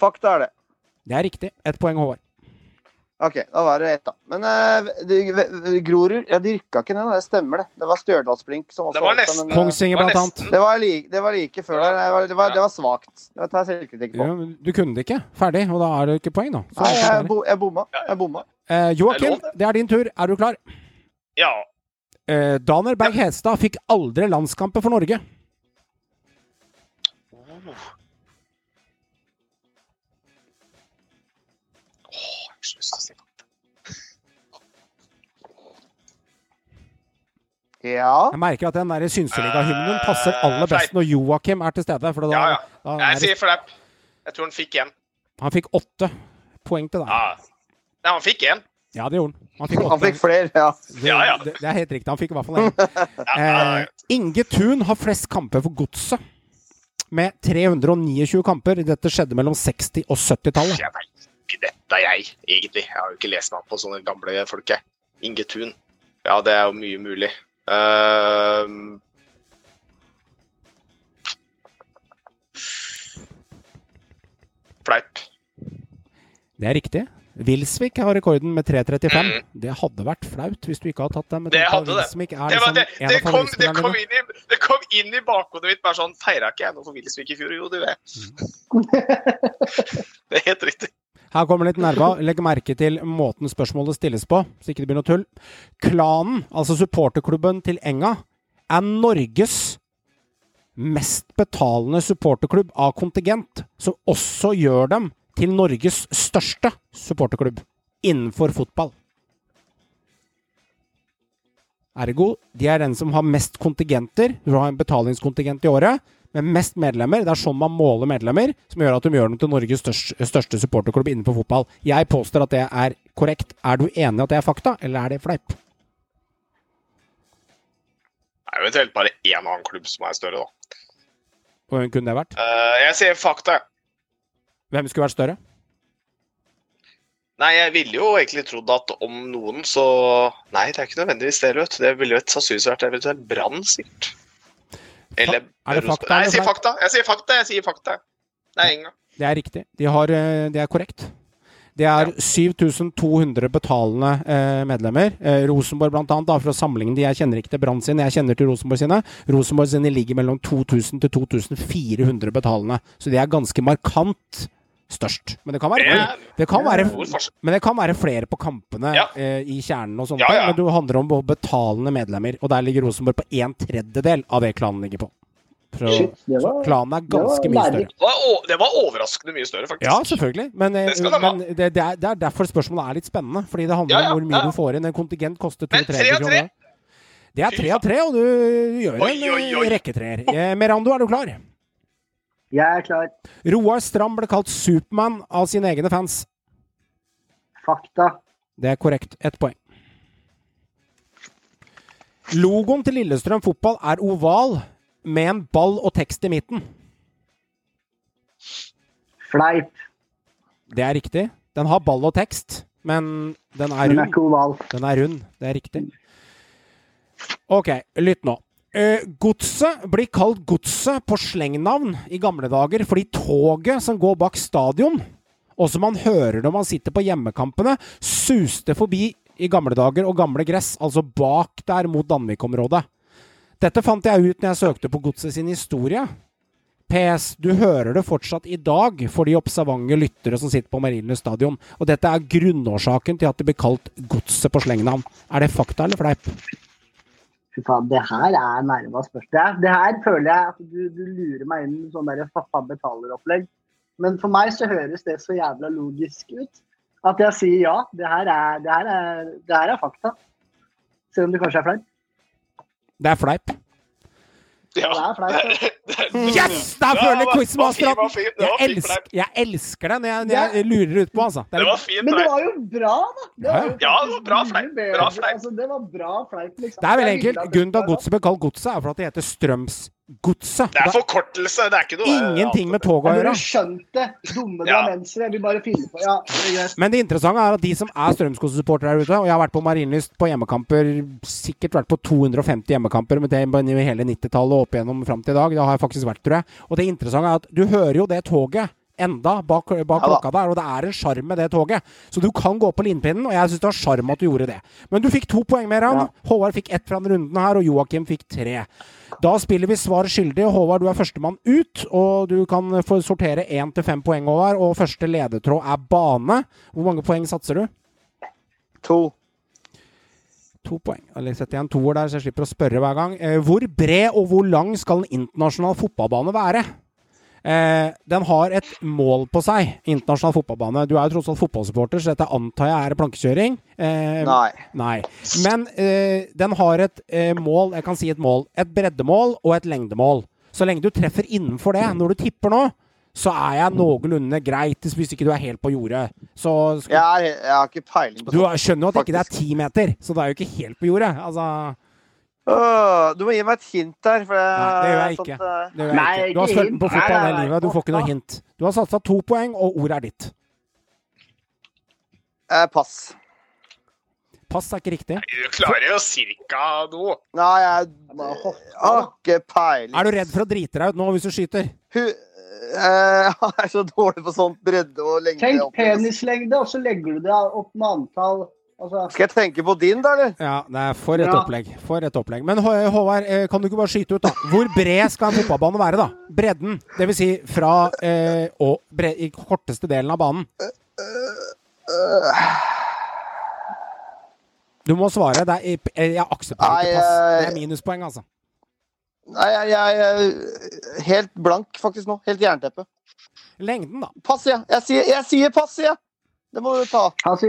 Fakta er det. Det er riktig. Ett poeng, Håvard. OK, da var det ett, da. Men uh, Grorud ja, de rykka ikke ned, det stemmer det. Det var Stjørdalsblink som også Det var nesten. men, uh, Kongsvinger, blant annet. Det var, like, det var like før der. Det var, det var, det var svakt. Det tar jeg selvkritikk på. Ja, du kunne det ikke. Ferdig. Og da er det ikke poeng, da. Så Nei, jeg, bo, jeg bomma. Jeg bomma. Uh, Joakim, Det er din tur. Er du klar? Ja. Eh, Daniel Berg Hestad fikk aldri landskamper for Norge. Lyst til å si. Ja. Jeg merker at den der Synseliga-hymnen passer aller best når Joakim er til stede. For da, Ja, ja. da er Jeg sier fleip. Jeg tror han fikk én. han fikk åtte poeng til deg. Ja. Nei, han fikk én. Ja, det gjorde han. Han fikk Han fikk flere, ja. Det, Ja, ja. Det, det er helt riktig. Han fikk i hvert fall én. Eh, Inge Thun har flest kamper for Godset. Med 329 kamper. Dette skjedde mellom 60- og 70-tallet. Ikke dette, jeg, egentlig. Jeg har jo ikke lest meg opp på sånne gamle folk, jeg. Inge Thun. Ja, det er jo mye mulig. Uh, flaut. Det er riktig. Wilsvik har rekorden med 3.35. Mm. Det hadde vært flaut hvis du ikke hadde tatt den. Det hadde det. Wilsvik Det, liksom det, en det, kom, det, kom inn i, det kom inn i bakhodet mitt bare sånn Feira ikke jeg noe for Wilsvik i fjor? Jo, du vet. Det er helt riktig. Her kommer litt nerva. Legg merke til måten spørsmålet stilles på, så ikke det blir noe tull. Klanen, altså supporterklubben til Enga, er Norges mest betalende supporterklubb av kontingent, som også gjør dem til Norges største supporterklubb innenfor fotball. Ergo, de er den som har mest kontingenter. Du har en betalingskontingent i året med mest medlemmer. Det er sånn man måler medlemmer, som gjør at de gjør dem til Norges største, største supporterklubb innenfor fotball. Jeg påstår at det er korrekt. Er du enig i at det er fakta, eller er det fleip? Det er jo eventuelt bare én annen klubb som er større, da. Hvem kunne det vært? Uh, jeg sier fakta. Hvem skulle vært større? Nei, jeg ville jo egentlig trodd at om noen, så Nei, det er ikke nødvendigvis det, vet du. Det ville jo sannsynligvis vært eventuelt Brann, sikkert. Eller Er det fakta Nei, jeg sier fakta. Jeg sier fakta. Jeg sier fakta. Det er Enga. Det er riktig. De har, eh, det er korrekt. Det er 7200 betalende eh, medlemmer. Eh, Rosenborg da, for å sammenligne de. Jeg kjenner ikke til Brann sine, jeg kjenner til Rosenborg sine. Rosenborg sine ligger mellom 2000 til 2400 betalende. Så det er ganske markant størst. Men det kan være, Det er det kan være, men det kan være flere på kampene Ja. eh, i kjernen og sånt. Ja, ja. Men det handler om betalende medlemmer. Og der ligger Rosenborg på en tredjedel av det klanen ligger på. Så, Shit, var- så klanen er ganske mye større. Det var, det var overraskende mye større, faktisk. Ja, selvfølgelig. Men, eh, Det men det, det, er, det er derfor spørsmålet er litt spennende. Fordi det handler Ja, ja, om hvor mye ja. du får inn. En kontingent koster Men 200 tre av tre? kroner. Det er tre av tre, og du gjør Oi, en oi, eh, oi. rekketreer. Eh, Merando, er du klar? Jeg er klar. Roar Stram ble kalt Supermann av sine egne fans. Fakta. Det er korrekt. Ett poeng. Logoen til Lillestrøm fotball er oval med en ball og tekst i midten. Fleip. Det er riktig. Den har ball og tekst, men den er rund. Den er ikke oval. Den er rund. Det er riktig. OK, lytt nå. Eh, godset blir kalt Godset på slengnavn i gamle dager fordi toget som går bak stadion, og som man hører når man sitter på hjemmekampene, suste forbi i gamle dager og gamle gress, altså bak der mot Danvik-området. Dette fant jeg ut når jeg søkte på Godset sin historie. PS, du hører det fortsatt i dag for de observante lyttere som sitter på Marienlyst stadion. Og dette er grunnårsaken til at det blir kalt Godset på slengnavn. Er det fakta eller fleip? Fy faen, det her er nærmest spørsmål. Det her føler jeg at du, du lurer meg inn i sånn der pappa betaler-opplegg. Men for meg så høres det så jævla logisk ut at jeg sier ja. Det her er, det her er, det her er fakta. Selv om det kanskje er fleip. Det er fleip. Ja. Det er flaut. Yes! Der føler at det var jeg, elsker, jeg elsker den. jeg, jeg lurer ut på, altså. Det Det var fint. Men det var jo bra, da! Det var jo Ja, det var bra fleip. Bra fleip. Altså, det var bra fleip, liksom. det er veldig enkelt. Grunnen til at godset ble kalt Godset, er for at det heter Strømsgodset. Det er forkortelse, det er ikke noe Ingenting med tog å gjøre. Du skjønte. Dumme Ja. drammensere. Jeg vil bare finner på Ja, er. Men det interessante er at de som er Strømsgodset-supportere der ute, og jeg har vært på Marienlyst på hjemmekamper, sikkert vært på 250 hjemmekamper med det i hele 90-tallet og opp igjennom fram til i dag. Det har jeg faktisk vært, tror jeg. Og det interessante er at du hører jo det toget enda bak, bak Ja klokka der, og det er en sjarm med det toget. Så du kan gå på linpinnen, og jeg syns det var sjarm at du gjorde det. Men du fikk to poeng mer, han. Ja. Håvard fikk ett fra den runden her, og Joakim fikk tre. Da spiller vi svar skyldig. Håvard, du er førstemann ut, og du kan få sortere én til fem poeng, Håvard. Og første ledetråd er bane. Hvor mange poeng satser du? To. To poeng. Eller setter igjen en toer der, så jeg slipper å spørre hver gang. Eh, hvor bred og hvor lang skal en internasjonal fotballbane være? Eh, den har et mål på seg, internasjonal fotballbane. Du er jo tross alt fotballsupporter, så dette antar jeg er plankekjøring. Eh, Nei. Nei. Men eh, den har et eh, mål, jeg kan si et mål. Et breddemål og et lengdemål. Så lenge du treffer innenfor det når du tipper nå, så er jeg noenlunde greit, hvis ikke du er helt på jordet. Så skal, Jeg, er, jeg har ikke peiling på det. du skjønner jo at ikke det er ti meter, så du er jo ikke helt på jordet. Altså, Åh, du må gi meg et hint der. For Nei, det gjør jeg ikke. eh, det gjør jeg Nei, ikke. Du har hint. på fotball Nei, nei, hele livet, du får ikke noe hint. Du har satsa to poeng, og ordet er ditt. eh, pass. Pass er ikke riktig. Du klarer jo cirka noe. Nei, jeg har ikke peiling. Er du redd for å drite deg ut nå hvis du skyter? Hu eh, jeg er så dårlig på sånt bredde og lengde. Tenk penislengde, og så legger du det opp med antall altså, Skal jeg tenke på din, da, eller? Ja, det er for et Ja. opplegg. For et opplegg. Men Håvard, eh, kan du ikke bare skyte ut, da? Hvor bred skal en fotballbane være, da? Bredden. Det vil si fra eh, og bre i korteste delen av banen. Du må svare. Det er, eh, jeg aksepterer ikke pass. Det er minuspoeng, altså. Nei, jeg, jeg er helt blank faktisk nå. Helt jernteppe. Lengden, da. Pass, ja. Jeg sier, jeg sier pass, ja. Det må du ta.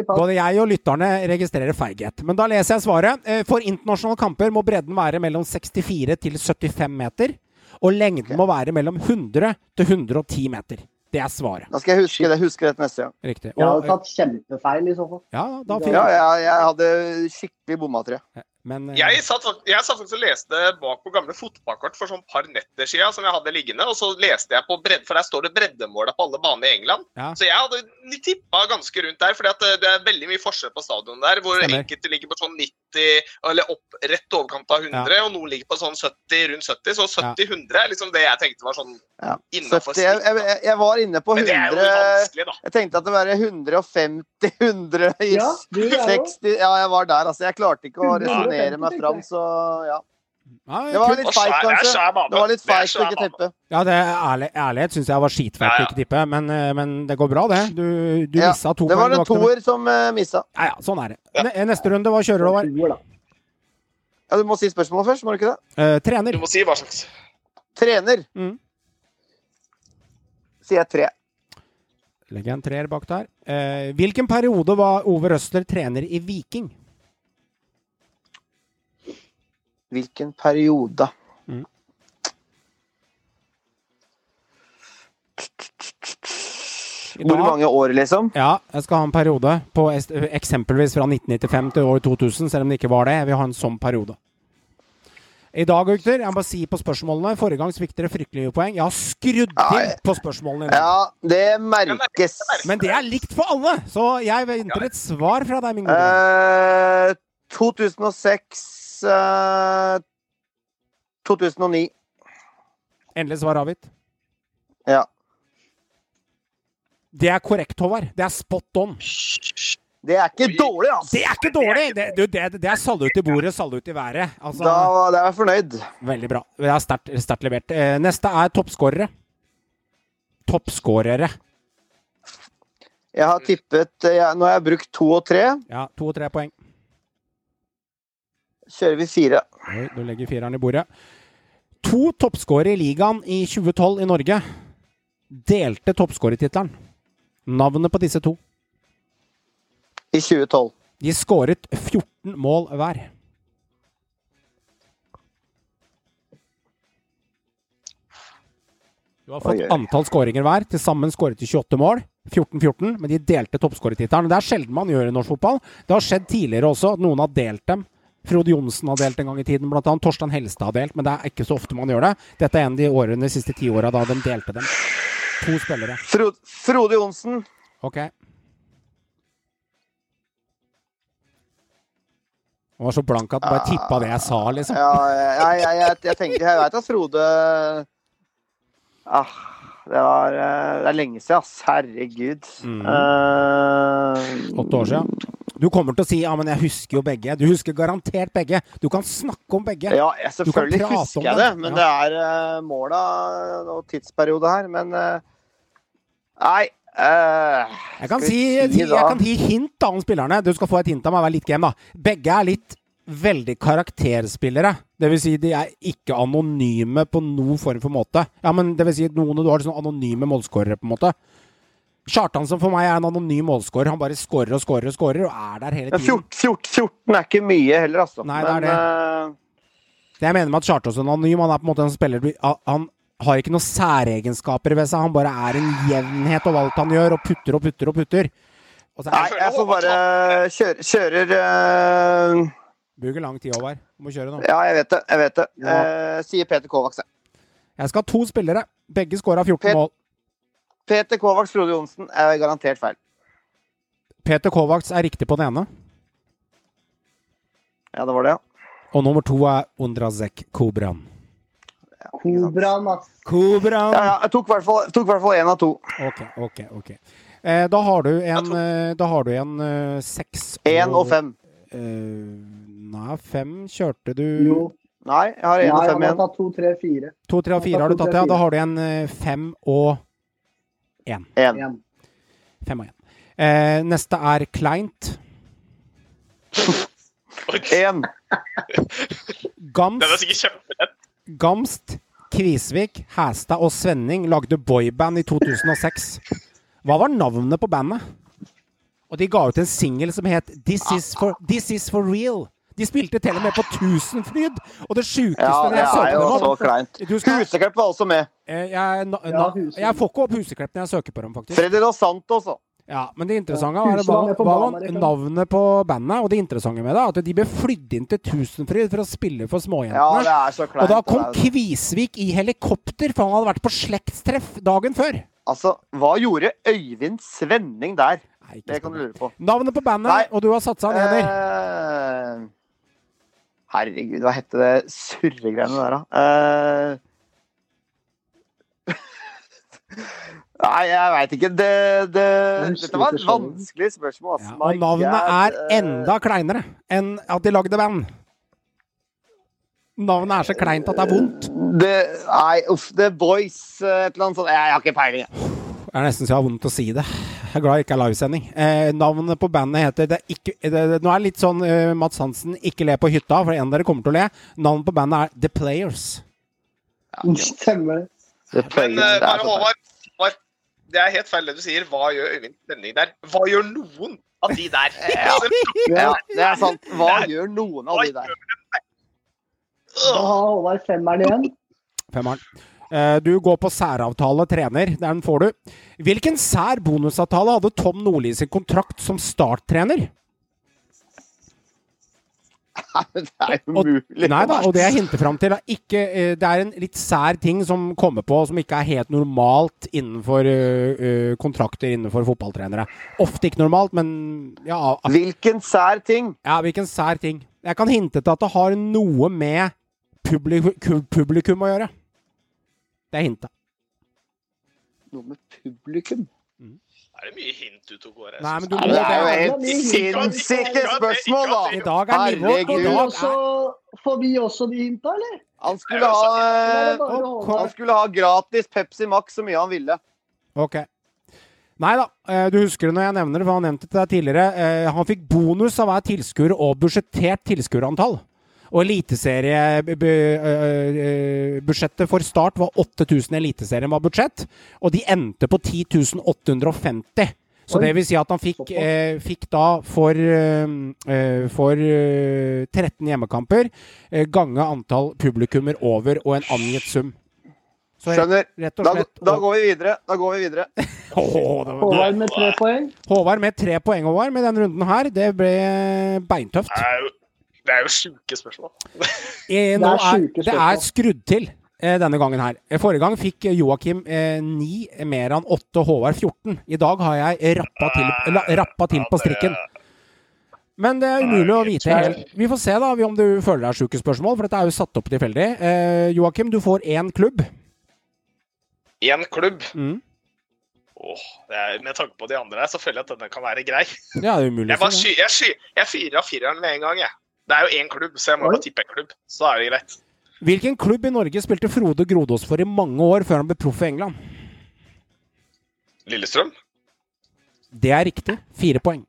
Både jeg og lytterne registrerer feighet. Men da leser jeg svaret. Eh, For internasjonale kamper må bredden være mellom 64 til 75 meter. Og lengden må være mellom 100 til 110 meter. Det er svaret. Da skal jeg huske det. Huske det neste gang. Riktig. Jeg hadde tatt kjempefeil i så fall. ja, da Ja, Ja, jeg, jeg hadde skikkelig bomma, tror jeg. Men eh, Jeg satt, jeg satt faktisk og leste bak på gamle fotballkort for sånn par netter siden som jeg hadde liggende, og så leste jeg på bredde, for der står det breddemålet på alle baner i England. Ja. Så jeg hadde tippa ganske rundt der, fordi at det, er veldig mye forskjell på stadion der, hvor Stemmer. enkelte ligger på sånn 90, eller opp rett overkant av 100, og noe ligger på sånn 70, rundt 70. Så 70-100 er liksom det jeg tenkte var sånn Ja. innafor 70, jeg, jeg, jeg var inne på Men det er jo 100 da. Jeg tenkte at det var 150, 100 is, Ja, du er jo 60 Ja, jeg var der, altså. Jeg klarte ikke å 150, resonnere meg fram, så ja. Ja, Det var litt feigt, kanskje. Det var litt feigt å ikke tippe. ja, det er ærlig, ærlighet syns jeg var skitfeit å ikke tippe, men, eh, men det går bra, det. Du, du Ja, missa to Det var en toer som uh, missa. Ja, ja, sånn er det. Ja. Neste runde, hva kjører du, over? Ja, du må si spørsmålet først, må du ikke det? Uh, trener. Du må si hva slags Trener. Mm. Sier jeg tre. Legger en treer bak der. Uh, hvilken periode var Ove Røsler trener i Viking? Hvilken periode? Mm. Hvor mange år, liksom? Ja, jeg skal ha en periode på eksempelvis fra 1995 til år 2000, selv om det ikke var det. Jeg vil ha en sånn periode. I dag, gutter, jeg må bare si på spørsmålene Forrige gang fikk dere fryktelig mye poeng. Jeg har skrudd til på spørsmålene. Ja, det merkes. Men det er likt for alle, så jeg venter et svar fra deg, min gode. Uh, 2006 eh, 2009. Endelig svar avgitt. Ja. Det er korrekt, Håvard. Det er spot on. Det er ikke dårlig, altså. Det er ikke dårlig! Det, det, det er salut i bordet, salut i været. Altså, Da, da er jeg fornøyd. Veldig bra. Det er sterkt sterkt levert. Eh, Neste er toppskårere. Toppskårere. Jeg har tippet eh, jeg, Nå har jeg brukt to og tre. Ja, to og tre poeng. Kjører vi fire. Oi, du legger fireren i bordet. To toppskårere i ligaen i 2012 i Norge delte toppskårertittelen. Navnet på disse to. I 2012. De skåret 14 mål hver. Du har fått Oi, oi. antall skåringer hver. Til sammen skåret de 28 mål. 14-14, men de delte toppskårertittelen. Det er sjelden man gjør i norsk fotball. Det har skjedd tidligere også at noen har delt dem. Frode Johnsen har delt en gang i tiden, annet. Torstein Helstad har delt, men det er ikke så ofte man gjør det. Dette er en av de årene de siste ti åra da de delte dem. To spillere. Frode, Frode Johnsen. Ok. Han var så blank at han bare tippa det jeg sa, liksom. Ja, jeg, jeg, jeg, jeg tenker Jeg veit at Frode ah, Det var eh, Det er lenge siden, ass. Herregud. Mm. uh, år siden. Du kommer til å si ja, men jeg husker jo begge. Du husker garantert begge. Du kan snakke om begge. Ja, jeg, selvfølgelig husker jeg det. men Ja. det er uh, måla og tidsperiode her. Men uh, Nei. eh, Jeg kan, si, si jeg kan gi hint da om spillerne. Du skal få et hint av meg. Vær litt game, da. Begge er litt veldig karakterspillere. Det vil si, de er ikke anonyme på noen form for måte. Ja, men det vil si, noen du har sånn anonyme målskårere, på en måte. Kjartansen for meg er en anonym målskårer. Han bare skårer og skårer og skårer, og er der hele tiden. 14, 14, 14 er ikke mye heller, altså. Nei, det er men, det. eh, Det jeg mener med at Kjartansen er anonym, han er på en måte en spiller Han har ikke noen særegenskaper ved seg. Han bare er en jevnhet over alt han gjør, og putter og putter og putter. Og så nei, jeg får bare kjøre, kjører uh... Bruker lang tid, Håvard. Du må kjøre nå. Ja, jeg vet det. Jeg vet det. Ja. Uh, sier Peter Kovacs. jeg. Jeg skal ha to spillere. Begge skåra 14 Pet- mål. Peter Kovacs, Frode Johnsen er garantert feil. Peter Kovacs er riktig på den ene. Ja, det var det, ja. Og nummer to er Undrazek Kobran. Kobran, ass. Kobran! ja, ja jeg tok i hvert fall- én av to. Ok, ok, ok. Eh, da har du en, eh, da har du en eh, seks Én og fem. Eh, nei, fem kjørte du Jo. Nei, jeg har Nei, én og fem igjen. han har tatt to, tre, fire. To, tre og fire har du tatt, ja. Da har du en eh, fem og én. Fem og én. Eh, neste er Kleint. Én. Den er Gamst, sikkert kjempelett. Gamst, Kvisvik, Hæstad og Svenning lagde boyband i 2006. Hva var navnet på bandet? Og de ga ut en singel som het This is for, This is for real. De spilte til og med på Tusenfryd! Og det sjukeste Ja, det jeg er på jo dem så kleint. Huseklepp var også med. eh, jeg, na, na, jeg får ikke opp Huseklepp når jeg søker på dem, faktisk. Freddy Dos Santos òg. Ja, Men det interessante Ja, var, Huset hva, var hva var navnet på bandet. Og det interessante med det er at de ble flydd inn til Tusenfryd for å spille for Ja, småjentene. det er så kleint. og da det kom er- Kvisvik i helikopter, for han hadde vært på slektstreff dagen før. Altså, hva gjorde Øyvind Svenning der? Nei, Det kan du lure på. Navnet på bandet, Nei. og du har satsa nedi. Eh, herregud, hva hette det surregreiene der, da? Eh, Nei, jeg veit ikke. Det, det, dette var et vanskelig spørsmål. Altså. Ja, og navnet er eh, enda kleinere enn at de lagde band. Navnet er så kleint at det er vondt. det, Nei, uff. The Boys, eh, et eller annet sånt. Jeg, jeg har ikke peiling. jeg. Det er nesten så jeg har vondt å si det. Jeg er glad det ikke er livesending. Eh, navnet på bandet heter det er ikke, det, det, Nå er det litt sånn uh, Mats Hansen, ikke le på hytta, for en av dere kommer til å le. Navnet på bandet er The Players. Stemmer det. Men Players, eh, det bare. Håvard, Håvard, det er helt feil det du sier. Hva gjør Øyvind Stemning der? Hva gjør noen av de der? Ja, det er sant. Hva gjør noen av de der? Da har Håvard femmeren igjen. Femmeren. Eh, du går på særavtale trener. Den får du. Hvilken sær bonusavtale hadde Tom Nordli sin kontrakt som starttrener? Det er umulig! Og-. Nei da, og det jeg hinter fram til, er ikke eh, Det er en litt sær ting som kommer på, som ikke er helt normalt innenfor eh, kontrakter innenfor fotballtrenere. Ofte ikke normalt, men ja, Hvilken sær ting? ja hvilken sær ting. Jeg kan hinte til at det har noe med publikum, publikum å gjøre. Det er hintet. Noe med publikum? Er det mye hint du tok, går? Nei, men du må det er jo helt sinnssyke spørsmål, da! I dag er nivå Herregud. Også, får vi også de hinta, eller? Han skulle ha og-? Han skulle ha gratis Pepsi Max så mye han ville. Ok. Nei da, eh, du husker det når jeg nevner det, for han nevnte det til deg tidligere. Eh, Han fikk bonus av hver tilskuer og budsjettert tilskuerantall. Og eliteseriebudsjettet for Start var 8000 Eliteserien var budsjett, og de endte på 10 850. Så det vil si at han fikk, eh, fikk da for, eh, for eh, 13 hjemmekamper eh, gange antall publikummer over og en angitt sum. Så Skjønner. rett og Da, slett da går vi videre. Da går vi videre. Var- Håvard med tre poeng. Håvard med tre poeng Håvard, med denne runden her. Det ble beintøft. Jo, det er jo sjuke spørsmål. Eh, Det er er, det er skrudd til eh, denne gangen her. Forrige gang fikk Joakim eh, 9, mer enn åtte, Håvard 14. I dag har jeg rappa til, rappa til på strikken. Men det er umulig å vite helt. Vi får se da om du føler deg sjuke spørsmål, for dette er jo satt opp tilfeldig. Eh, Joakim, du får én klubb. Én klubb. Mm. Åh, det er, med tanke på de andre her, så føler jeg at denne kan være grei. Ja, det er umulig Jeg, bare jeg, jeg fyrer av fireren med en gang, jeg. Det er jo én klubb, så jeg må jo bare tippe en klubb. Så er det greit. Hvilken klubb i Norge spilte Frode Grodås for i mange år før han ble proff i England? Lillestrøm? Det er riktig. Fire poeng.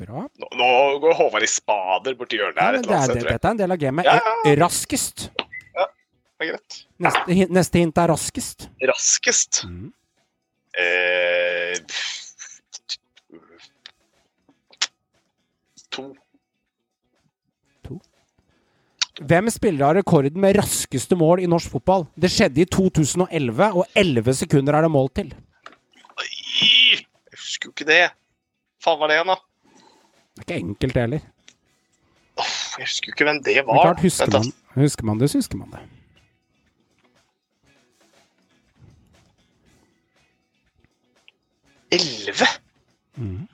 Bra. Nå, nå går Håvard i spader borti hjørnet Ja, her. men det er, det, dette er en del av gamet. Ja, ja. Raskest. Det er greit. Neste, neste hint er raskest. Raskest. Mm. Eh, Hvem spiller har rekorden med raskeste mål i norsk fotball? Det skjedde i 2011, og 11 sekunder er det mål til. Oi, Jeg husker jo ikke det. Faen var det igjen, da? Det er ikke enkelt, det heller. Oh, jeg husker jo ikke hvem det var. Men klart, husker man, husker man det, så husker man det. Elleve? Mm.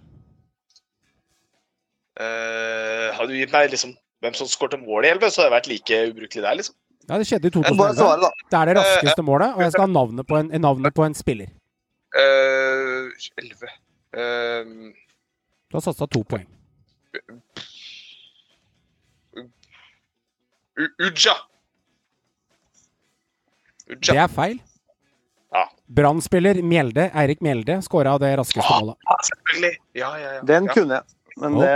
Uh, har du gitt meg liksom hvem som skårte mål i elleve, så hadde jeg vært like ubrukelig der, liksom. Ja, det skjedde i Jeg Bare 2011. svare. Det er det raskeste målet, og jeg skal ha navnet på en, navnet på en spiller. Eh, Elleve Eh, Du har satsa to poeng. Uja. Uja. Det er feil. Ja. Brann-spiller Mjelde, Eirik Mjelde skåra det raskeste målet. Ja. Ja, ja, ja. Den ja. kunne jeg. Men det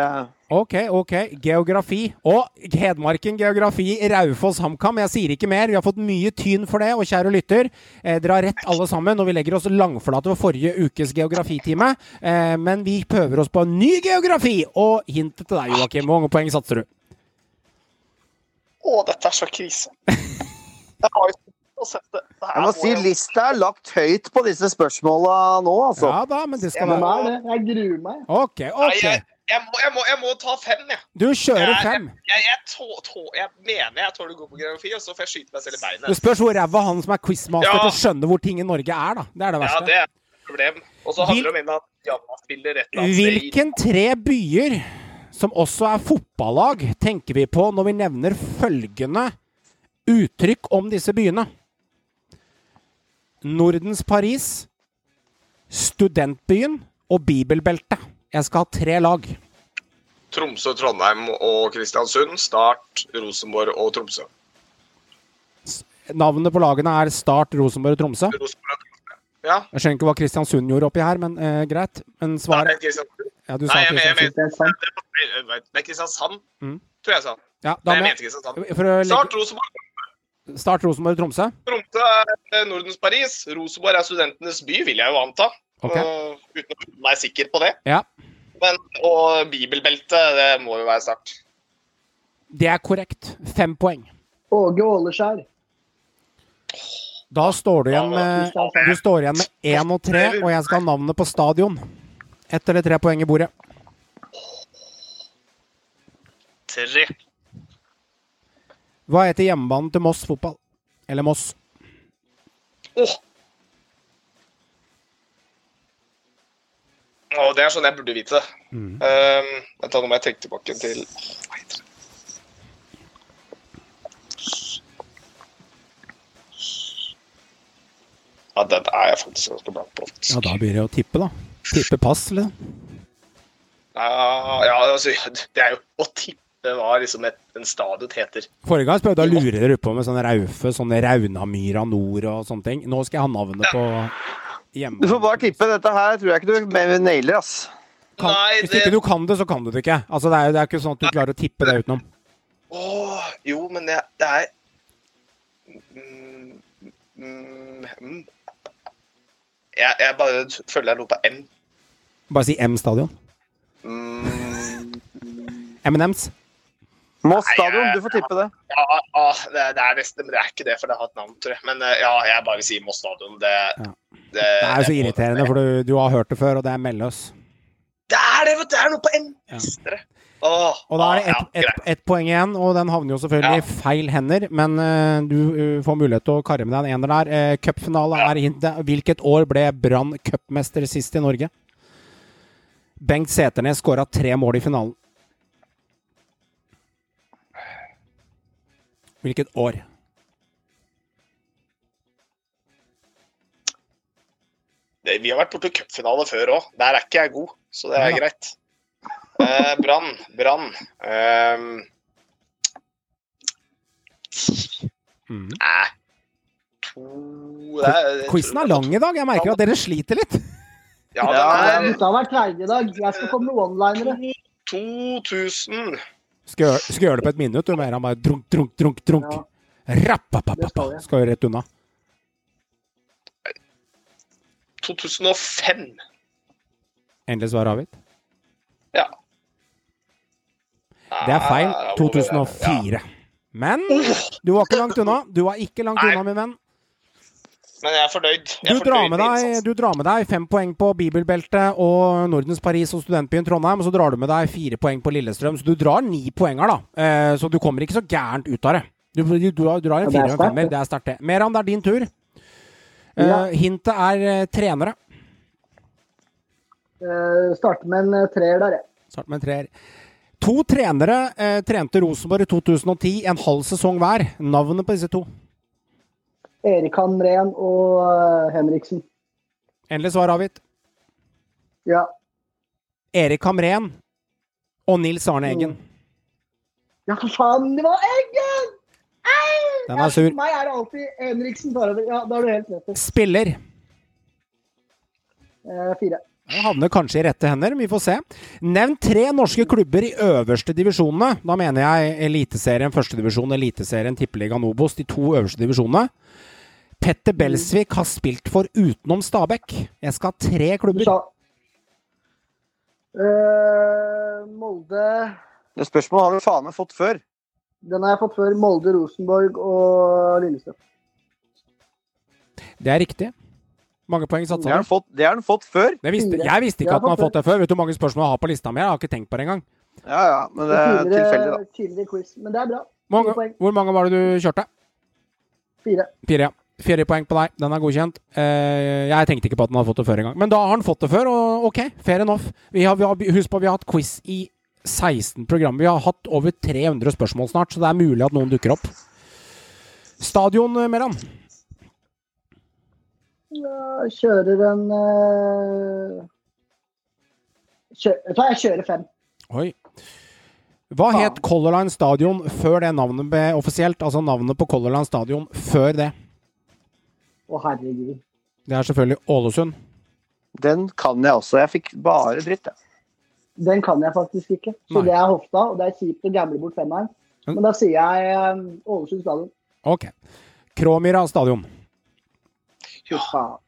Ok, ok. Geografi. Og Hedmarken geografi, Raufoss HamKam. Jeg sier ikke mer. Vi har fått mye tyn for det. Og kjære lytter, eh, dere har rett alle sammen. Og vi legger oss langflate for forrige ukes geografitime. Eh, men vi prøver oss på en ny geografi! Og hintet til deg, Joakim. Hvor mange poeng satser du? Å, dette er så krise. Jeg har jo sett det. Jeg må si lista er lagt høyt på disse spørsmåla nå, altså. Ja da, men det skal være? Jeg gruer meg. Ok, Nei, ok. Jeg, må, jeg, må, jeg må ta fem, jeg. Du kjører Jeg- fem. Jeg, tå, tå, jeg mener jeg tåler gå på geografi, og så får jeg skyte meg selv i Det Du spørs hvor ræva han som er quizmaster Ja. til å skjønne hvor ting i Norge er, da. Det er det verste. Ja, det er et problem. Og så handler det om at Janna spiller rett annet Hvilken tre byer, som også er fotballag, tenker vi på når vi nevner følgende uttrykk om disse byene? Nordens Paris, Studentbyen og Bibelbeltet. Jeg skal ha tre lag. Tromsø, Trondheim og Kristiansund. Start, Rosenborg og Tromsø. Navnet på lagene er Start, Rosenborg og Tromsø. Rosenborg og Tromsø. Ja. Jeg skjønner ikke hva Kristiansund gjorde oppi her, men eh, greit. Men Nei, svaret Kristiansund. Ja, du sa Nei, jeg mener, jeg Kristiansund. Det er er Kristiansand, Mm. tror jeg sa. Ja, Nei, jeg mente Kristiansand. Legge... Start, Rosenborg. start Rosenborg og Tromsø. Tromsø er Nordens Paris. Rosenborg er studentenes by, vil jeg jo anta. Ok. Uh, uten å være sikker på det. Ja. Men, og bibelbeltet, det må jo være Start. Det er korrekt. Fem poeng. Åge Åleskjær. Da står du igjen med Du står igjen med én og tre, og jeg skal ha navnet på stadion. Ett eller tre poeng i bordet. Tre. Hva heter hjemmebanen til Moss fotball? Eller Moss? Åh! Å, det er sånn jeg burde vite. Mm. Um, vent da, nå må jeg tenke tilbake til Hva heter det? Ja, den er jeg faktisk ganske blank på. Ja, da blir det å tippe, da. Tippe pass, eller? Ja, ja, altså, det er jo Å tippe hva liksom et, en stadion heter. Forrige gang prøvde jeg å lure dere på med sånne Raufe, sånne Raunamyra Nord og sånne ting. Nå skal jeg ha navnet på Du får bare tippe. Dette her tror jeg ikke du nailer, ass. Kan, Nei, hvis det- ikke du kan det, så kan du det ikke. Altså, det er det er ikke sånn at du klarer å tippe det utenom. Åh, jo, men det, det er mm, mm, mm. jeg, jeg bare føler jeg noe på M. Bare si M-stadion. Mm, M&M's. Moss stadion, du får tippe det. ja, ja det, det er nesten, men det er ikke det, for det har et navn, tror jeg. Men eh, ja, jeg bare vil si Moss stadion. Det, Ja. det, Det er jo så irriterende, for du, du har hørt det før, og det er Melløs. Det er det, vet du! Det er noe på M! Ja. Åh, Og da er det ja, ett et, greit. ett poeng igjen, og den havner jo selvfølgelig i feil hender. Men uh, du uh, får mulighet til å karre med deg en ener der. Uh, Cupfinale er hintet. Hvilket år ble Brann cupmester sist i Norge? Bengt Seternes skåra tre mål i finalen. Hvilket år? Det- Vi har vært borti cupfinale før òg. Der er ikke jeg god, så det er Ja greit. Eh, Brann. Brann. um, Mm. Nei. To det er- Quizen er lang i dag. Jeg merker at dere sliter litt. Ja, det, er... Gutta har vært treige i dag. Jeg skal komme med one-linere. er 2000. Skal gjøre, skal gjøre det på et minutt. Du mer han bare drunk, drunk, drunk, drunk. Ja. Rappapapapa. Skal gjøre rett unna. 2005. Endelig svar avgitt. Ja. Det er feil. Ah, 2004. Men du var ikke langt unna. Du var ikke langt Nei. unna, min venn. Men jeg er fornøyd. Jeg Du er drar, fornøyd deg, du drar med deg fem poeng på Bibelbeltet og Nordens Paris og studentbyen Trondheim. Og så drar du med deg fire poeng på Lillestrøm, så du drar ni poenger, da. Eh, så du kommer ikke så gærent ut av det. Du, du, du drar en fire og en femmer. det. Er sterkt, det. Meran, det er din tur. Eh, Ja. Hintet er eh, trenere. Starte med en eh, treer der, jeg. Start med en treer. To trenere eh, trente Rosenborg i 2010, en halv sesong hver. Navnet på disse to. Erik Hamren og eh, Henriksen. Endelig svar avgitt. Ja. Erik Hamren og Nils Arne Eggen. ja, for faen, det var Eggen! Ei! Den er sur. For meg er det alltid Henriksen over. Ja, da er du helt rett. Spiller. Eh, fire. Den havner kanskje i rette hender, vi får se. Nevn tre norske klubber i øverste divisjonene. Da mener jeg Eliteserien førstedivisjon, Eliteserien Tippeligaen Obos, de to øverste divisjonene. Petter Belsvik har spilt for utenom Stabæk. Jeg skal ha tre klubber. Eh, Molde Det spørsmålet har du faen meg fått før. Den har jeg fått før. Molde, Rosenborg og Lillestrøm. Det er riktig. Mange poeng satsa du? det har han fått før. Det visste, jeg visste ikke Jeg at han har fått det før. Vet du hvor mange spørsmål jeg har på lista mi? Jeg har ikke tenkt på det engang. Ja, ja, men det er tilfeldig, da. Tidligere quiz. Men det er bra. Mange, hvor mange var det du kjørte? Fire. Fire, ja. Fire poeng på deg. Den er godkjent. Eh, jeg tenkte ikke på at han hadde fått det før engang. Men da har han fått det før, og ok, fair enough. Vi har, vi har, husk på, vi har hatt quiz i 16 program. Vi har hatt over 300 spørsmål snart, så det er mulig at noen dukker opp. Stadion, eh, Meran. Jeg kjører en uh, kjør, Vet du hva, jeg kjører fem. Oi. Hva het Color Line Stadion før det navnet ble offisielt? Altså navnet på Color Line Stadion før det. Å, herregud. Det er selvfølgelig Ålesund. Den kan jeg også. Jeg fikk bare dritt, jeg. Den kan jeg faktisk ikke. Så Nei. det er hofta, og det er kjipt å gamble bort femmeren. Men da sier jeg eh, Ålesund stadion. Ok. Kråmyra Stadion. Fy faen.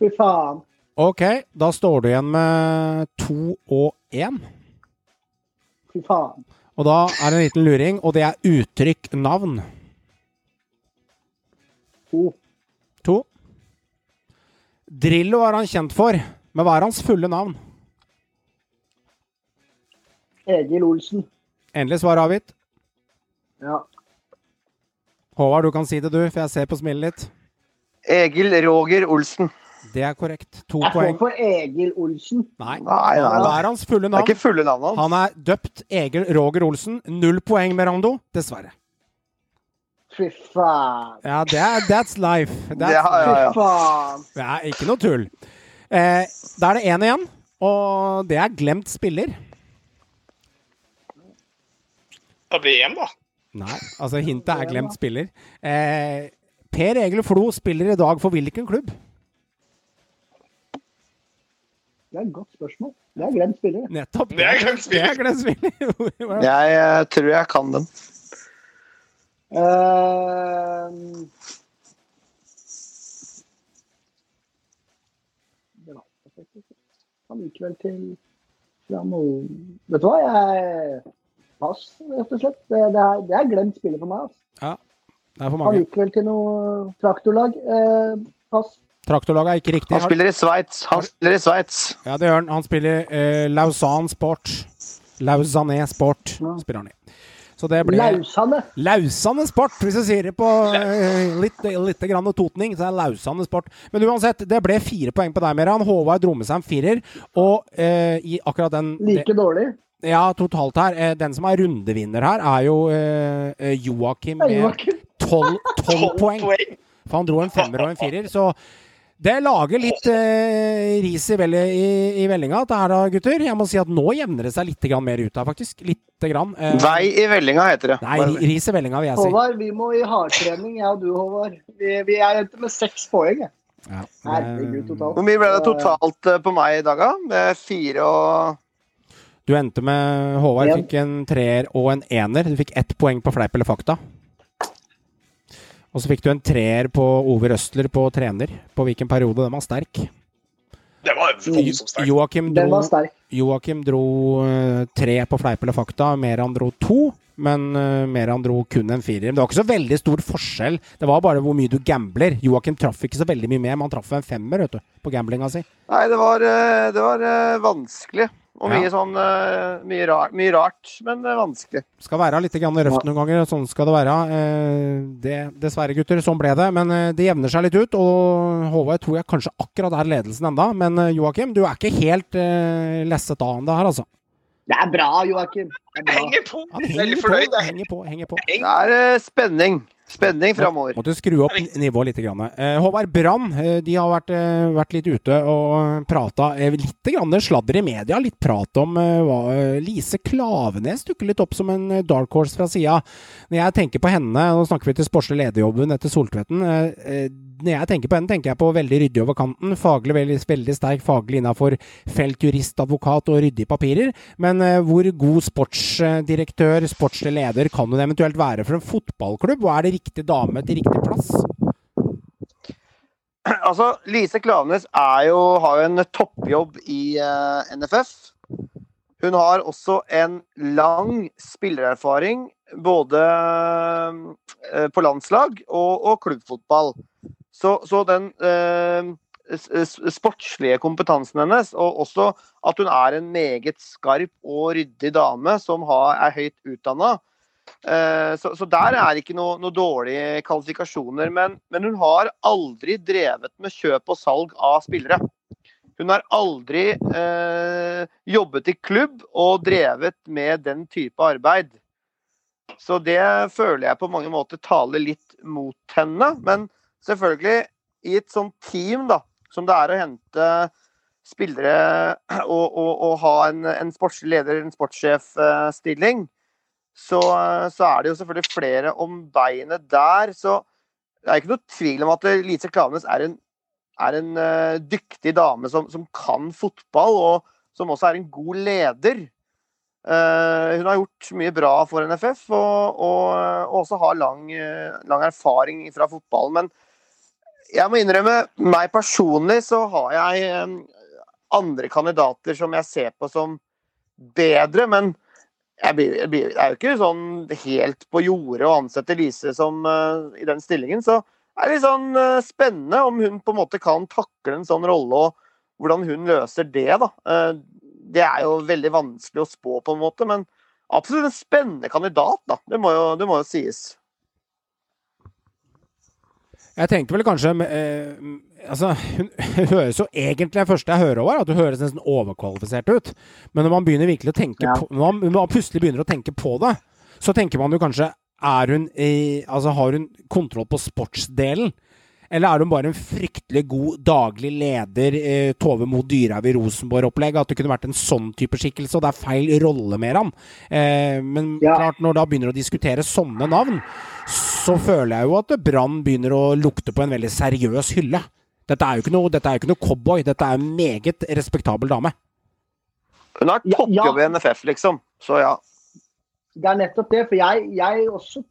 Fy faen. Ok, da står du igjen med to og én. Fy faen. Og da er det en liten luring, og det er uttrykk navn. To. To. Drillo er han kjent for, men hva er hans fulle navn? Egil Olsen. Endelig svar avgitt. Ja. Håvard, du kan si det, du, for jeg ser på smilet ditt. Egil Roger Olsen. Det er korrekt. To Jeg får poeng. for Egil Olsen. Nei. Nei, nei, Hva nei. er hans fulle Det er ikke fulle navn hans. Han er døpt Egil Roger Olsen. Null poeng, Merando. Dessverre. Fy faen. Ja, det er, that's life. That's Ja, ja, Fy faen. Det er ikke noe tull. Eh, da er det én igjen, og det er glemt spiller. Da blir det én, da. Nei, altså hintet er glemt spiller. Eh, per Egil Flo spiller i dag for hvilken klubb? Det er et godt spørsmål. Det er glemt spiller. Nettopp. Det er glemt spiller. Det er glemt spiller. Jeg eh, tror jeg kan den. Uh. Han gikk vel til fra Mol... Vet du hva, jeg Pass, rett og slett. Det, det, er, det er glemt spillet for meg. Altså. Det er for Han mange. gikk vel til noe traktorlag. Eh, pass. Traktorlaget er ikke riktig. Han spiller i Sveits. Han spiller i Sveits. Ja, det gjør han. Han spiller eh, Lausanne Sport. Lausanne Sport spiller han i. Så det ble Lausane. Lausanne Sport, hvis jeg sier det på eh, litt, litt grann totning. Så er lausande Lausanne Sport. Men uansett, det ble fire poeng på deg, Meran. Håvard dro med seg en firer. Og eh, i akkurat den Like dårlig. Ja, totalt her. Eh, den som er rundevinner her, er jo eh, eh, Joakim med tolv poeng. For han dro en femmer og en firer. Så det lager litt eh, ris i, vel, i, i vellinga, dette her da, gutter. Jeg må si at nå jevner det seg litt grann mer ut her, faktisk. Lite grann. Eh, Vei i vellinga, heter det. Nei, ris i vellinga, vil jeg si. Håvard, vi må i hardtrening, jeg og du, Håvard. Vi, vi er endte med seks poeng. jeg. Ja, Herregud, totalt. Hvor mye ble det totalt eh, på meg i dag, da? Med fire og Du endte med Håvard fikk en treer og en ener. Du fikk ett poeng på fleip eller fakta. Og så fikk du en treer på Ove Røsler på trener. På hvilken periode? Den var sterk. Det var voldsomt sterk. Joakim dro, sterk. Joakim dro eh, tre på fleip eller fakta. Meran dro to. Men uh, Meran dro kun en firer. Men det var ikke så veldig stor forskjell. Det var bare hvor mye du gambler. Joakim traff ikke så veldig mye mer, men han traff en femmer vet du, på gamblinga si. Nei, det var, eh, det var eh, vanskelig. Og Ja. mye sånn eh, mye, rart, mye rart, men eh, vanskelig. Skal være litt røft noen ganger. Sånn skal det være. Eh, Det, dessverre, gutter. Sånn ble det. Men det jevner seg litt ut. Og Håvard tror jeg kanskje akkurat er ledelsen enda. Men Joakim, du er ikke helt uh, lesset av det her, altså. Det er bra, Joakim. Det er bra. Henger på. Ja, henger på, henger på. Henger på. Det er spenning. Spenning framover. Måtte skru opp nivået litt. Grann. Eh, Håvard Brann eh, de har vært, eh, vært litt ute og prata litt grann sladder i media. Litt prat om hva Lise Klavenes dukker litt opp som en dark horse fra sida. Når jeg tenker på henne, nå snakker vi til sportslig lederjobben etter Soltvetten Når jeg tenker på henne, tenker jeg på veldig ryddig over kanten. Faglig veldig, veldig sterk faglig innafor felt jurist, advokat og ryddige papirer. Men eh, hvor god sportsdirektør, sportslig leder, kan hun eventuelt være for en fotballklubb? Og er det riktig dame til riktig plass? Altså, Lise Klavenes har jo en toppjobb i uh, NFF. Hun har også en lang spillererfaring både uh, på landslag og, og klubbfotball. Så, så den eh, s- sportslige kompetansen hennes, og også at hun er en meget skarp og ryddig dame som har, er høyt utdanna, Eh, Så, så der er ikke noe, noe dårlige kvalifikasjoner. Men, men hun har aldri drevet med kjøp og salg av spillere. Hun har aldri eh, jobbet i klubb og drevet med den type arbeid. Så det føler jeg på mange måter taler litt mot henne. Men selvfølgelig, i et sånt team da, som det er å hente spillere og, og, og ha en, en sportslig leder, en sportssjefstilling, så, så er det jo selvfølgelig flere om beinet der. Så det er ikke noe tvil om at Lise Klaveness er en, er en uh, dyktig dame som, som kan fotball, og som også er en god leder. Uh, hun har gjort mye bra for NFF, og, og, og også har lang, eh, lang erfaring fra fotballen. Men jeg må innrømme, meg personlig så har jeg um, andre kandidater som jeg ser på som bedre, men jeg blir, jeg blir, det er jo ikke sånn helt på jordet å ansette Lise som, uh, i den stillingen. Så det er litt sånn uh, spennende om hun på en måte kan takle en sånn rolle, og hvordan hun løser det. da. Uh, det er jo veldig vanskelig å spå, på en måte, men absolutt en spennende kandidat, da. Det må jo, det må jo sies. Jeg tenkte vel kanskje eh, Altså, hun, hun høres jo egentlig det første jeg hører over, at hun høres nesten overkvalifisert ut. Men når man begynner virkelig å tenke Ja. på Når man, når man plutselig begynner å tenke på det, så tenker man jo kanskje er hun i, Altså, har hun kontroll på sportsdelen? Eller er hun bare en fryktelig god daglig leder, eh, Tove Mo Dyrhaug i Rosenborg-opplegg? At det kunne vært en sånn type skikkelse, og det er feil rolle med han. Eh, men Ja. klart, når da begynner å diskutere sånne navn, så føler jeg jo at Brann begynner å lukte på en veldig seriøs hylle. Dette er jo ikke noe, dette er jo ikke noe cowboy, dette er en meget respektabel dame. Hun har toppjobb ja. i NFF, liksom. Så ja. Det er nettopp det. For jeg, jeg også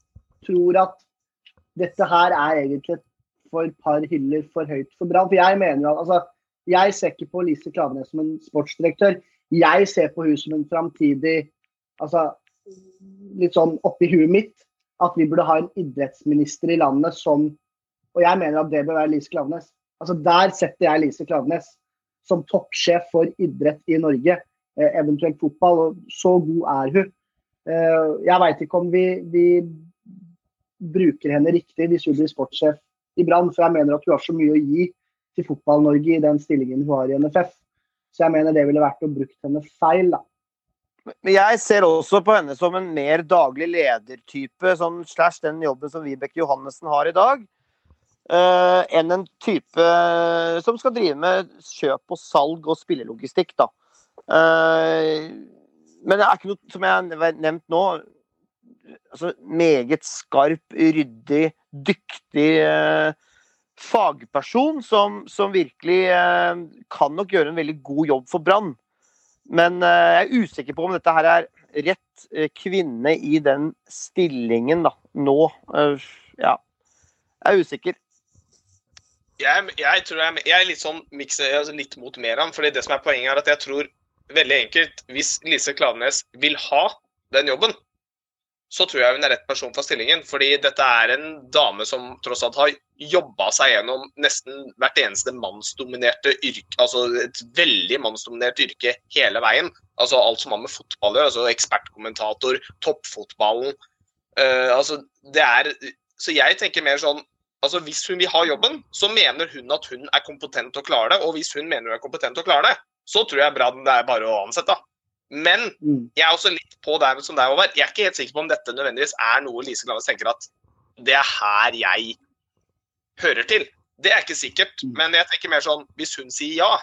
tror at dette her er egentlig for par hyller for høyt for Brann. For jeg mener jo at altså, Jeg ser ikke på Lise Klaveness som en sportsdirektør. Jeg ser på hun som en framtidig altså, Litt sånn oppi huet mitt at vi burde ha en idrettsminister i landet som Og jeg mener at det bør være Lise Klaveness. Altså, der setter jeg Lise Klaveness som toppsjef for idrett i Norge. Eh, eventuelt fotball. Og så god er hun. Eh, jeg veit ikke om vi, vi bruker henne riktig hvis hun blir sportssjef i Brann, for jeg mener at hun har så mye å gi til Fotball-Norge i den stillingen hun har i NFF. Så jeg mener det ville vært å bruke henne feil, da. Men jeg ser også på henne som en mer daglig ledertype, sånn slash den jobben som Vibeke Johannessen har i dag, uh, enn en type som skal drive med kjøp og salg og spillelogistikk, da. Uh, men det er ikke noe, som jeg har nevnt nå, altså meget skarp, ryddig, dyktig eh, fagperson som, som virkelig eh, kan nok gjøre en veldig god jobb for Brann. Men eh, jeg er usikker på om dette her er rett eh, kvinne i den stillingen da, nå. Eh, ja. Jeg er usikker. Jeg, jeg tror jeg, jeg er litt sånn mikser, altså litt mot Meran. fordi det som er poenget er at jeg tror veldig enkelt Hvis Lise Klaveness vil ha den jobben, så tror jeg hun er rett person for stillingen. Fordi dette er en dame som tross alt har jobba seg gjennom nesten hvert eneste mannsdominerte yrke, altså et veldig mannsdominert yrke hele veien. Altså alt som har med fotball å gjøre. Altså ekspertkommentator, toppfotballen. Uh, altså det er Så jeg tenker mer sånn Altså Hvis hun vil ha jobben, så mener hun at hun er kompetent til å klare det. Og hvis hun mener hun er kompetent til å klare det, så tror jeg Brann det er bare å ansette. Men Mm. jeg er også litt på der som deg, Håvard. Jeg er ikke helt sikker på om dette nødvendigvis er noe Lise Klaveness tenker at det er her jeg hører til. Det er ikke sikkert, Mm. men jeg tenker mer sånn hvis hun sier ja,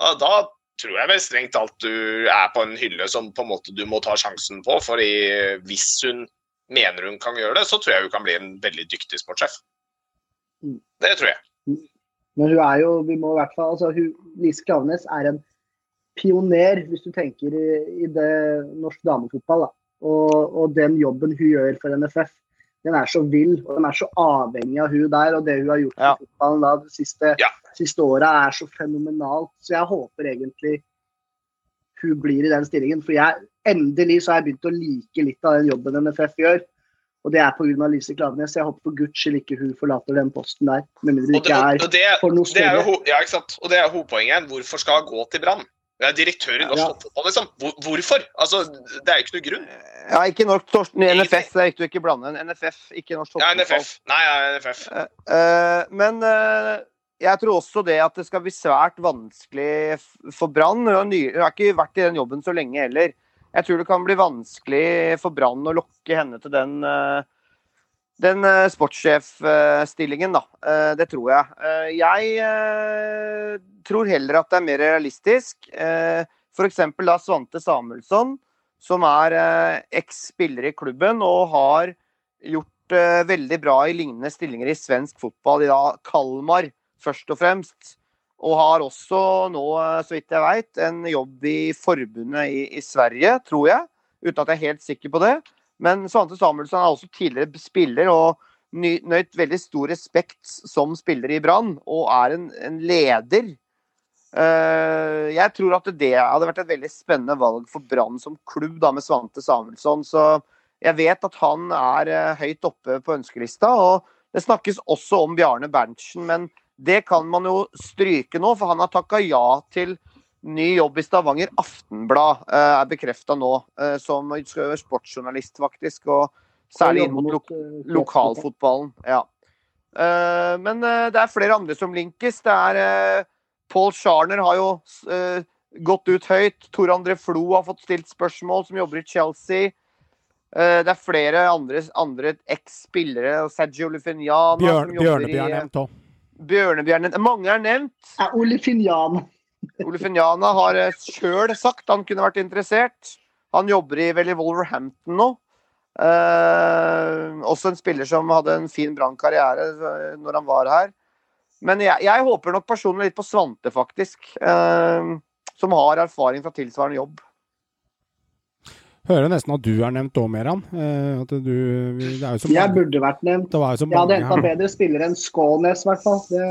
ja, da tror jeg vel strengt talt du er på en hylle som på en måte du må ta sjansen på. for hvis hun mener hun kan gjøre det, så tror jeg hun kan bli en veldig dyktig sportssjef. Mm. Det tror jeg. Men hun er jo, vi må i hvert fall, altså hun, Lise Klavenes er en pioner, hvis du tenker i, i det norsk damefotball. da. Og, og den jobben hun gjør for NFF, den er så vill. Og den er så avhengig av hun der. Og det hun har gjort Ja. for fotballen da, de siste, Ja. siste året, er så fenomenalt. Så jeg håper egentlig hun blir i den stillingen. For jeg, endelig så har jeg begynt å like litt av den jobben NFF gjør. Og det er pga. Lise Klaveness. Jeg håper for guds skyld ikke hun forlater den posten der. Med mindre det ikke er det, for noe større. ja, ikke sant? Og det er hovedpoenget. Hvorfor skal hun gå til Brann? Er direktør i norsk Ja. fotball, liksom. Hvorfor? Altså, det er jo ikke noe grunn. Ja, ikke norsk torsk, NFF, det er viktig å ikke blande. En NFF, ikke norsk Ja. NFF. Nei, ja, NFF. Eh, men eh, jeg tror også det at det skal bli svært vanskelig for Brann. Hun har ny- hun har ikke vært i den jobben så lenge heller. Jeg tror det kan bli vanskelig for Brann å lokke henne til den, eh, den eh, sportssjefstillingen, da. Eh, Det tror jeg. Eh, Jeg tror heller at det er mer realistisk. F.eks. da Svante Samuelsson, som er eks-spiller i klubben og har gjort veldig bra i lignende stillinger i svensk fotball, i da Kalmar først og fremst. Og har også nå, så vidt jeg veit, en jobb i forbundet i, i Sverige, tror jeg. Uten at jeg er helt sikker på det. Men Svante Samuelsson er også tidligere spiller og nøyt veldig stor respekt som spiller i Brann, og er en, en leder. Uh, jeg tror at det hadde vært et veldig spennende valg for Brann som klubb, da, med Svante Samuelsson. Så jeg vet at han er uh, høyt oppe på ønskelista. og Det snakkes også om Bjarne Berntsen, men det kan man jo stryke nå, for han har takka ja til ny jobb i Stavanger Aftenblad, eh, er bekrefta nå. eh, Som skal være sportsjournalist, faktisk. Og særlig inn mot lo lokalfotballen. Ja. Eh, Men det er flere andre som linkes. Det er Paul Scharner har jo gått ut høyt. Tor André Flo har fått stilt spørsmål, som jobber i Chelsea. Eh, Det er flere andre, andre eks-spillere. Sergio Lufiniana Bjørn, som jobber er nevnt òg. Er. Mange er nevnt. Ja, Ole Ole Finjana har sjøl sagt han kunne vært interessert. Han jobber i vel i Wolverhampton nå. Eh, også en spiller som hadde en fin brannkarriere eh, når han var her. Men jeg, jeg håper nok personlig litt på Svante, faktisk. eh, som har erfaring fra tilsvarende jobb. Hører nesten at du er nevnt òg, Meran. Eh, at du, det er jo så Jeg burde vært nevnt. det var jo så Jeg hadde mange henta bedre spillere enn Skånes, i hvert fall. Det,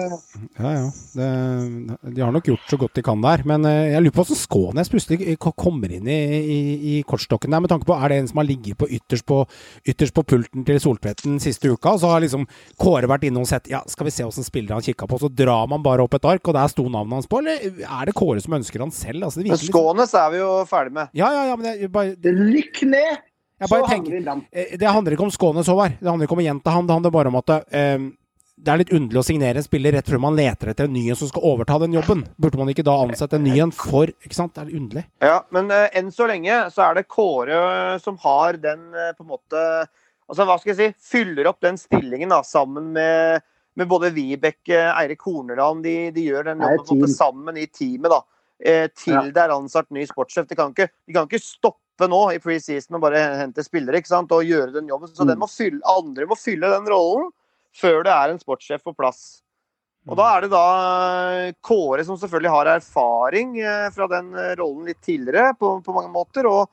Ja, ja. Det, de har nok gjort så godt de kan der. Men eh, jeg lurer på hvordan Skånes plutselig kommer inn i, i, i kortstokken der, med tanke på er det en som har ligget på ytterst på, ytterst på pulten til Soltvedten siste uka, og så har liksom Kåre vært inne og sett ja, skal vi se åssen spillere han kikka på, så drar man bare opp et ark, og der sto navnet hans på, eller er det Kåre som ønsker han selv? Altså, liksom Skånes er vi jo ferdig med. Ja, ja, ja, men det, bare, Rykk ned, jeg så bare havner tenker vi i brann. Eh, Det handler ikke om Skånes, Håvard. Det handler ikke om å gjenta han. Det handler bare om at eh, det er litt underlig å signere en spiller rett før man leter etter en ny en som skal overta den jobben. Burde man ikke da ansette en ny en for Ikke sant? Det er litt underlig. Ja, men uh, enn så lenge så er det Kåre som har den uh, på en måte Altså, hva skal jeg si? Fyller opp den stillingen da, sammen med, med både Vibeke, Eirik Horneland. De, de gjør den jobben på en måte sammen i teamet, da. Eh, til Ja. det er ansatt ny sportssjef. De kan, ikke, de kan ikke stoppe nå i preseason og bare hente spillere ikke sant? og gjøre den jobben. Så Mm. den må fylle, andre må fylle den rollen før det er en sportssjef på plass. Og da er det da eh, Kåre som selvfølgelig har erfaring eh, fra den eh, rollen litt tidligere på, på mange måter. og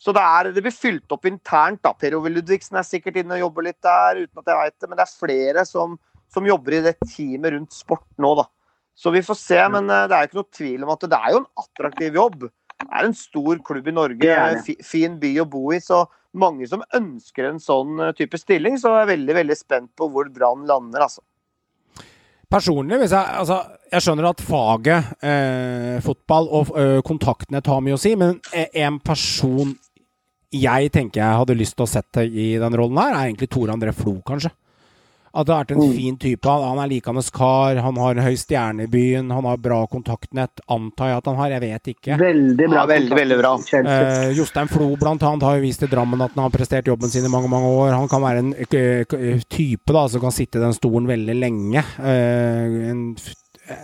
så det, er, det blir fylt opp internt. da. Per Ove Ludvigsen er sikkert inne og jobber litt der, uten at jeg vet det. Men det er flere som, som jobber i det teamet rundt sport nå, da. Så vi får se. Men det er jo ikke noe tvil om at det er jo en attraktiv jobb. Det er en stor klubb i Norge, Det er det. fi- fin by å bo i. Så mange som ønsker en sånn eh, type stilling, så er jeg veldig veldig spent på hvor Brann lander, altså. Personlig, hvis jeg Altså, jeg skjønner at faget eh, fotball og eh, kontaktene tar mye å si, men eh, en person jeg tenker jeg hadde lyst til å sette i den rollen her, er egentlig Tore André Flo, kanskje. At det har vært en Mm. fin type. Han han er likandes kar, han har en høy stjerne i byen, han har bra kontaktnett, antar jeg at han har, jeg vet ikke. Veldig bra. Ja, veldig, veldig bra. Eh, Jostein Flo blant annet har jo vist i Drammen at han har prestert jobben sin i mange mange år. Han kan være en eh, type da, som kan sitte i den stolen veldig lenge. Eh, en,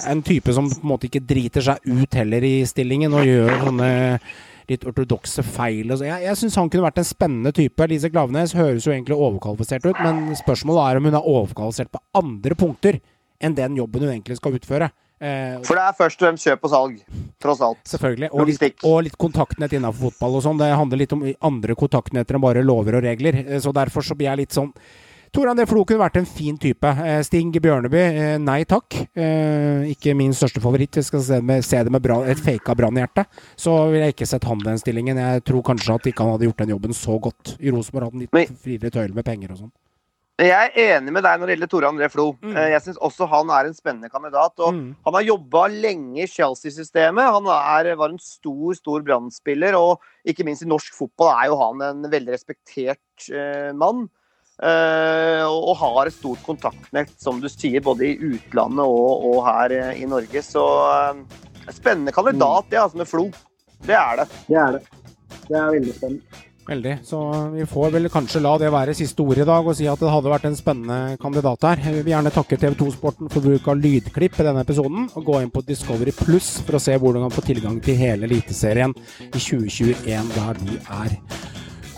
en type som på en måte ikke driter seg ut heller i stillingen og gjør sånne litt ortodokse feil. og så. Jeg, jeg syns han kunne vært en spennende type. Lise Klavenes høres jo egentlig overkvalifisert ut, men spørsmålet er om hun er overkvalifisert på andre punkter enn den jobben hun egentlig skal utføre. Eh, For det er først og fremst kjøp og salg, tross alt. Selvfølgelig. Og litt, og litt kontaktnett innenfor fotball og sånn. Det handler litt om andre kontaktnetter enn bare lover og regler. Eh, Så derfor så blir jeg litt sånn Tor André Flo kunne vært en fin type. Eh, Sting Bjørneby, eh, nei takk. Eh, Ikke min største favoritt. Jeg skal se, med, se det med bra, et faka brannhjerte. Så ville jeg ikke sett han den stillingen. Jeg tror kanskje at ikke han hadde gjort den jobben så godt. I Rosenborg hadde han litt friere tøyle med penger og sånn. Jeg er enig med deg når det gjelder Tore André Flo. Mm. Jeg syns også han er en spennende kandidat. og Mm. Han har jobba lenge i Chelsea-systemet. Han er, var en stor stor brann og ikke minst i norsk fotball er jo han en veldig respektert uh, mann. Eh, og har et stort kontaktnett, som du sier, både i utlandet og, og her eh, i Norge. Så eh, spennende kandidat, det, altså, med Flo. Det er det. Det er det. Det er veldig spennende. Veldig. Så vi får vel kanskje la det være siste ord i dag, og si at det hadde vært en spennende kandidat her. Jeg vil gjerne takke TV2 Sporten for bruk av lydklipp i denne episoden, og gå inn på Discovery Pluss for å se hvordan man får tilgang til hele Eliteserien i 2021, der vi er.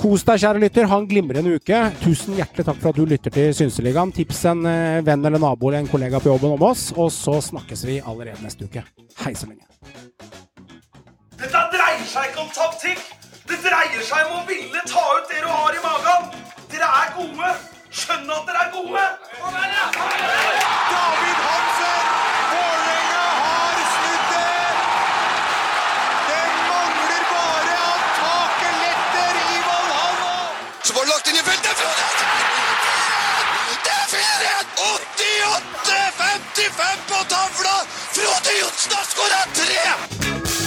Kos deg, kjære lytter. Ha en glimrende uke. Tusen hjertelig takk for at du lytter til Synseligaen. Tips en eh, venn eller nabo eller en kollega på jobben om oss, og så snakkes vi allerede neste uke. Hei så lenge. Dette dreier seg ikke om taktikk. Det dreier seg om å ville ta ut det du har i magen. Dere er gode. Skjønn at dere er gode. David Hansen! Var det er 4-1! Det er 4-1! 88-55 på tavla! Frode Johnsen har skåra tre!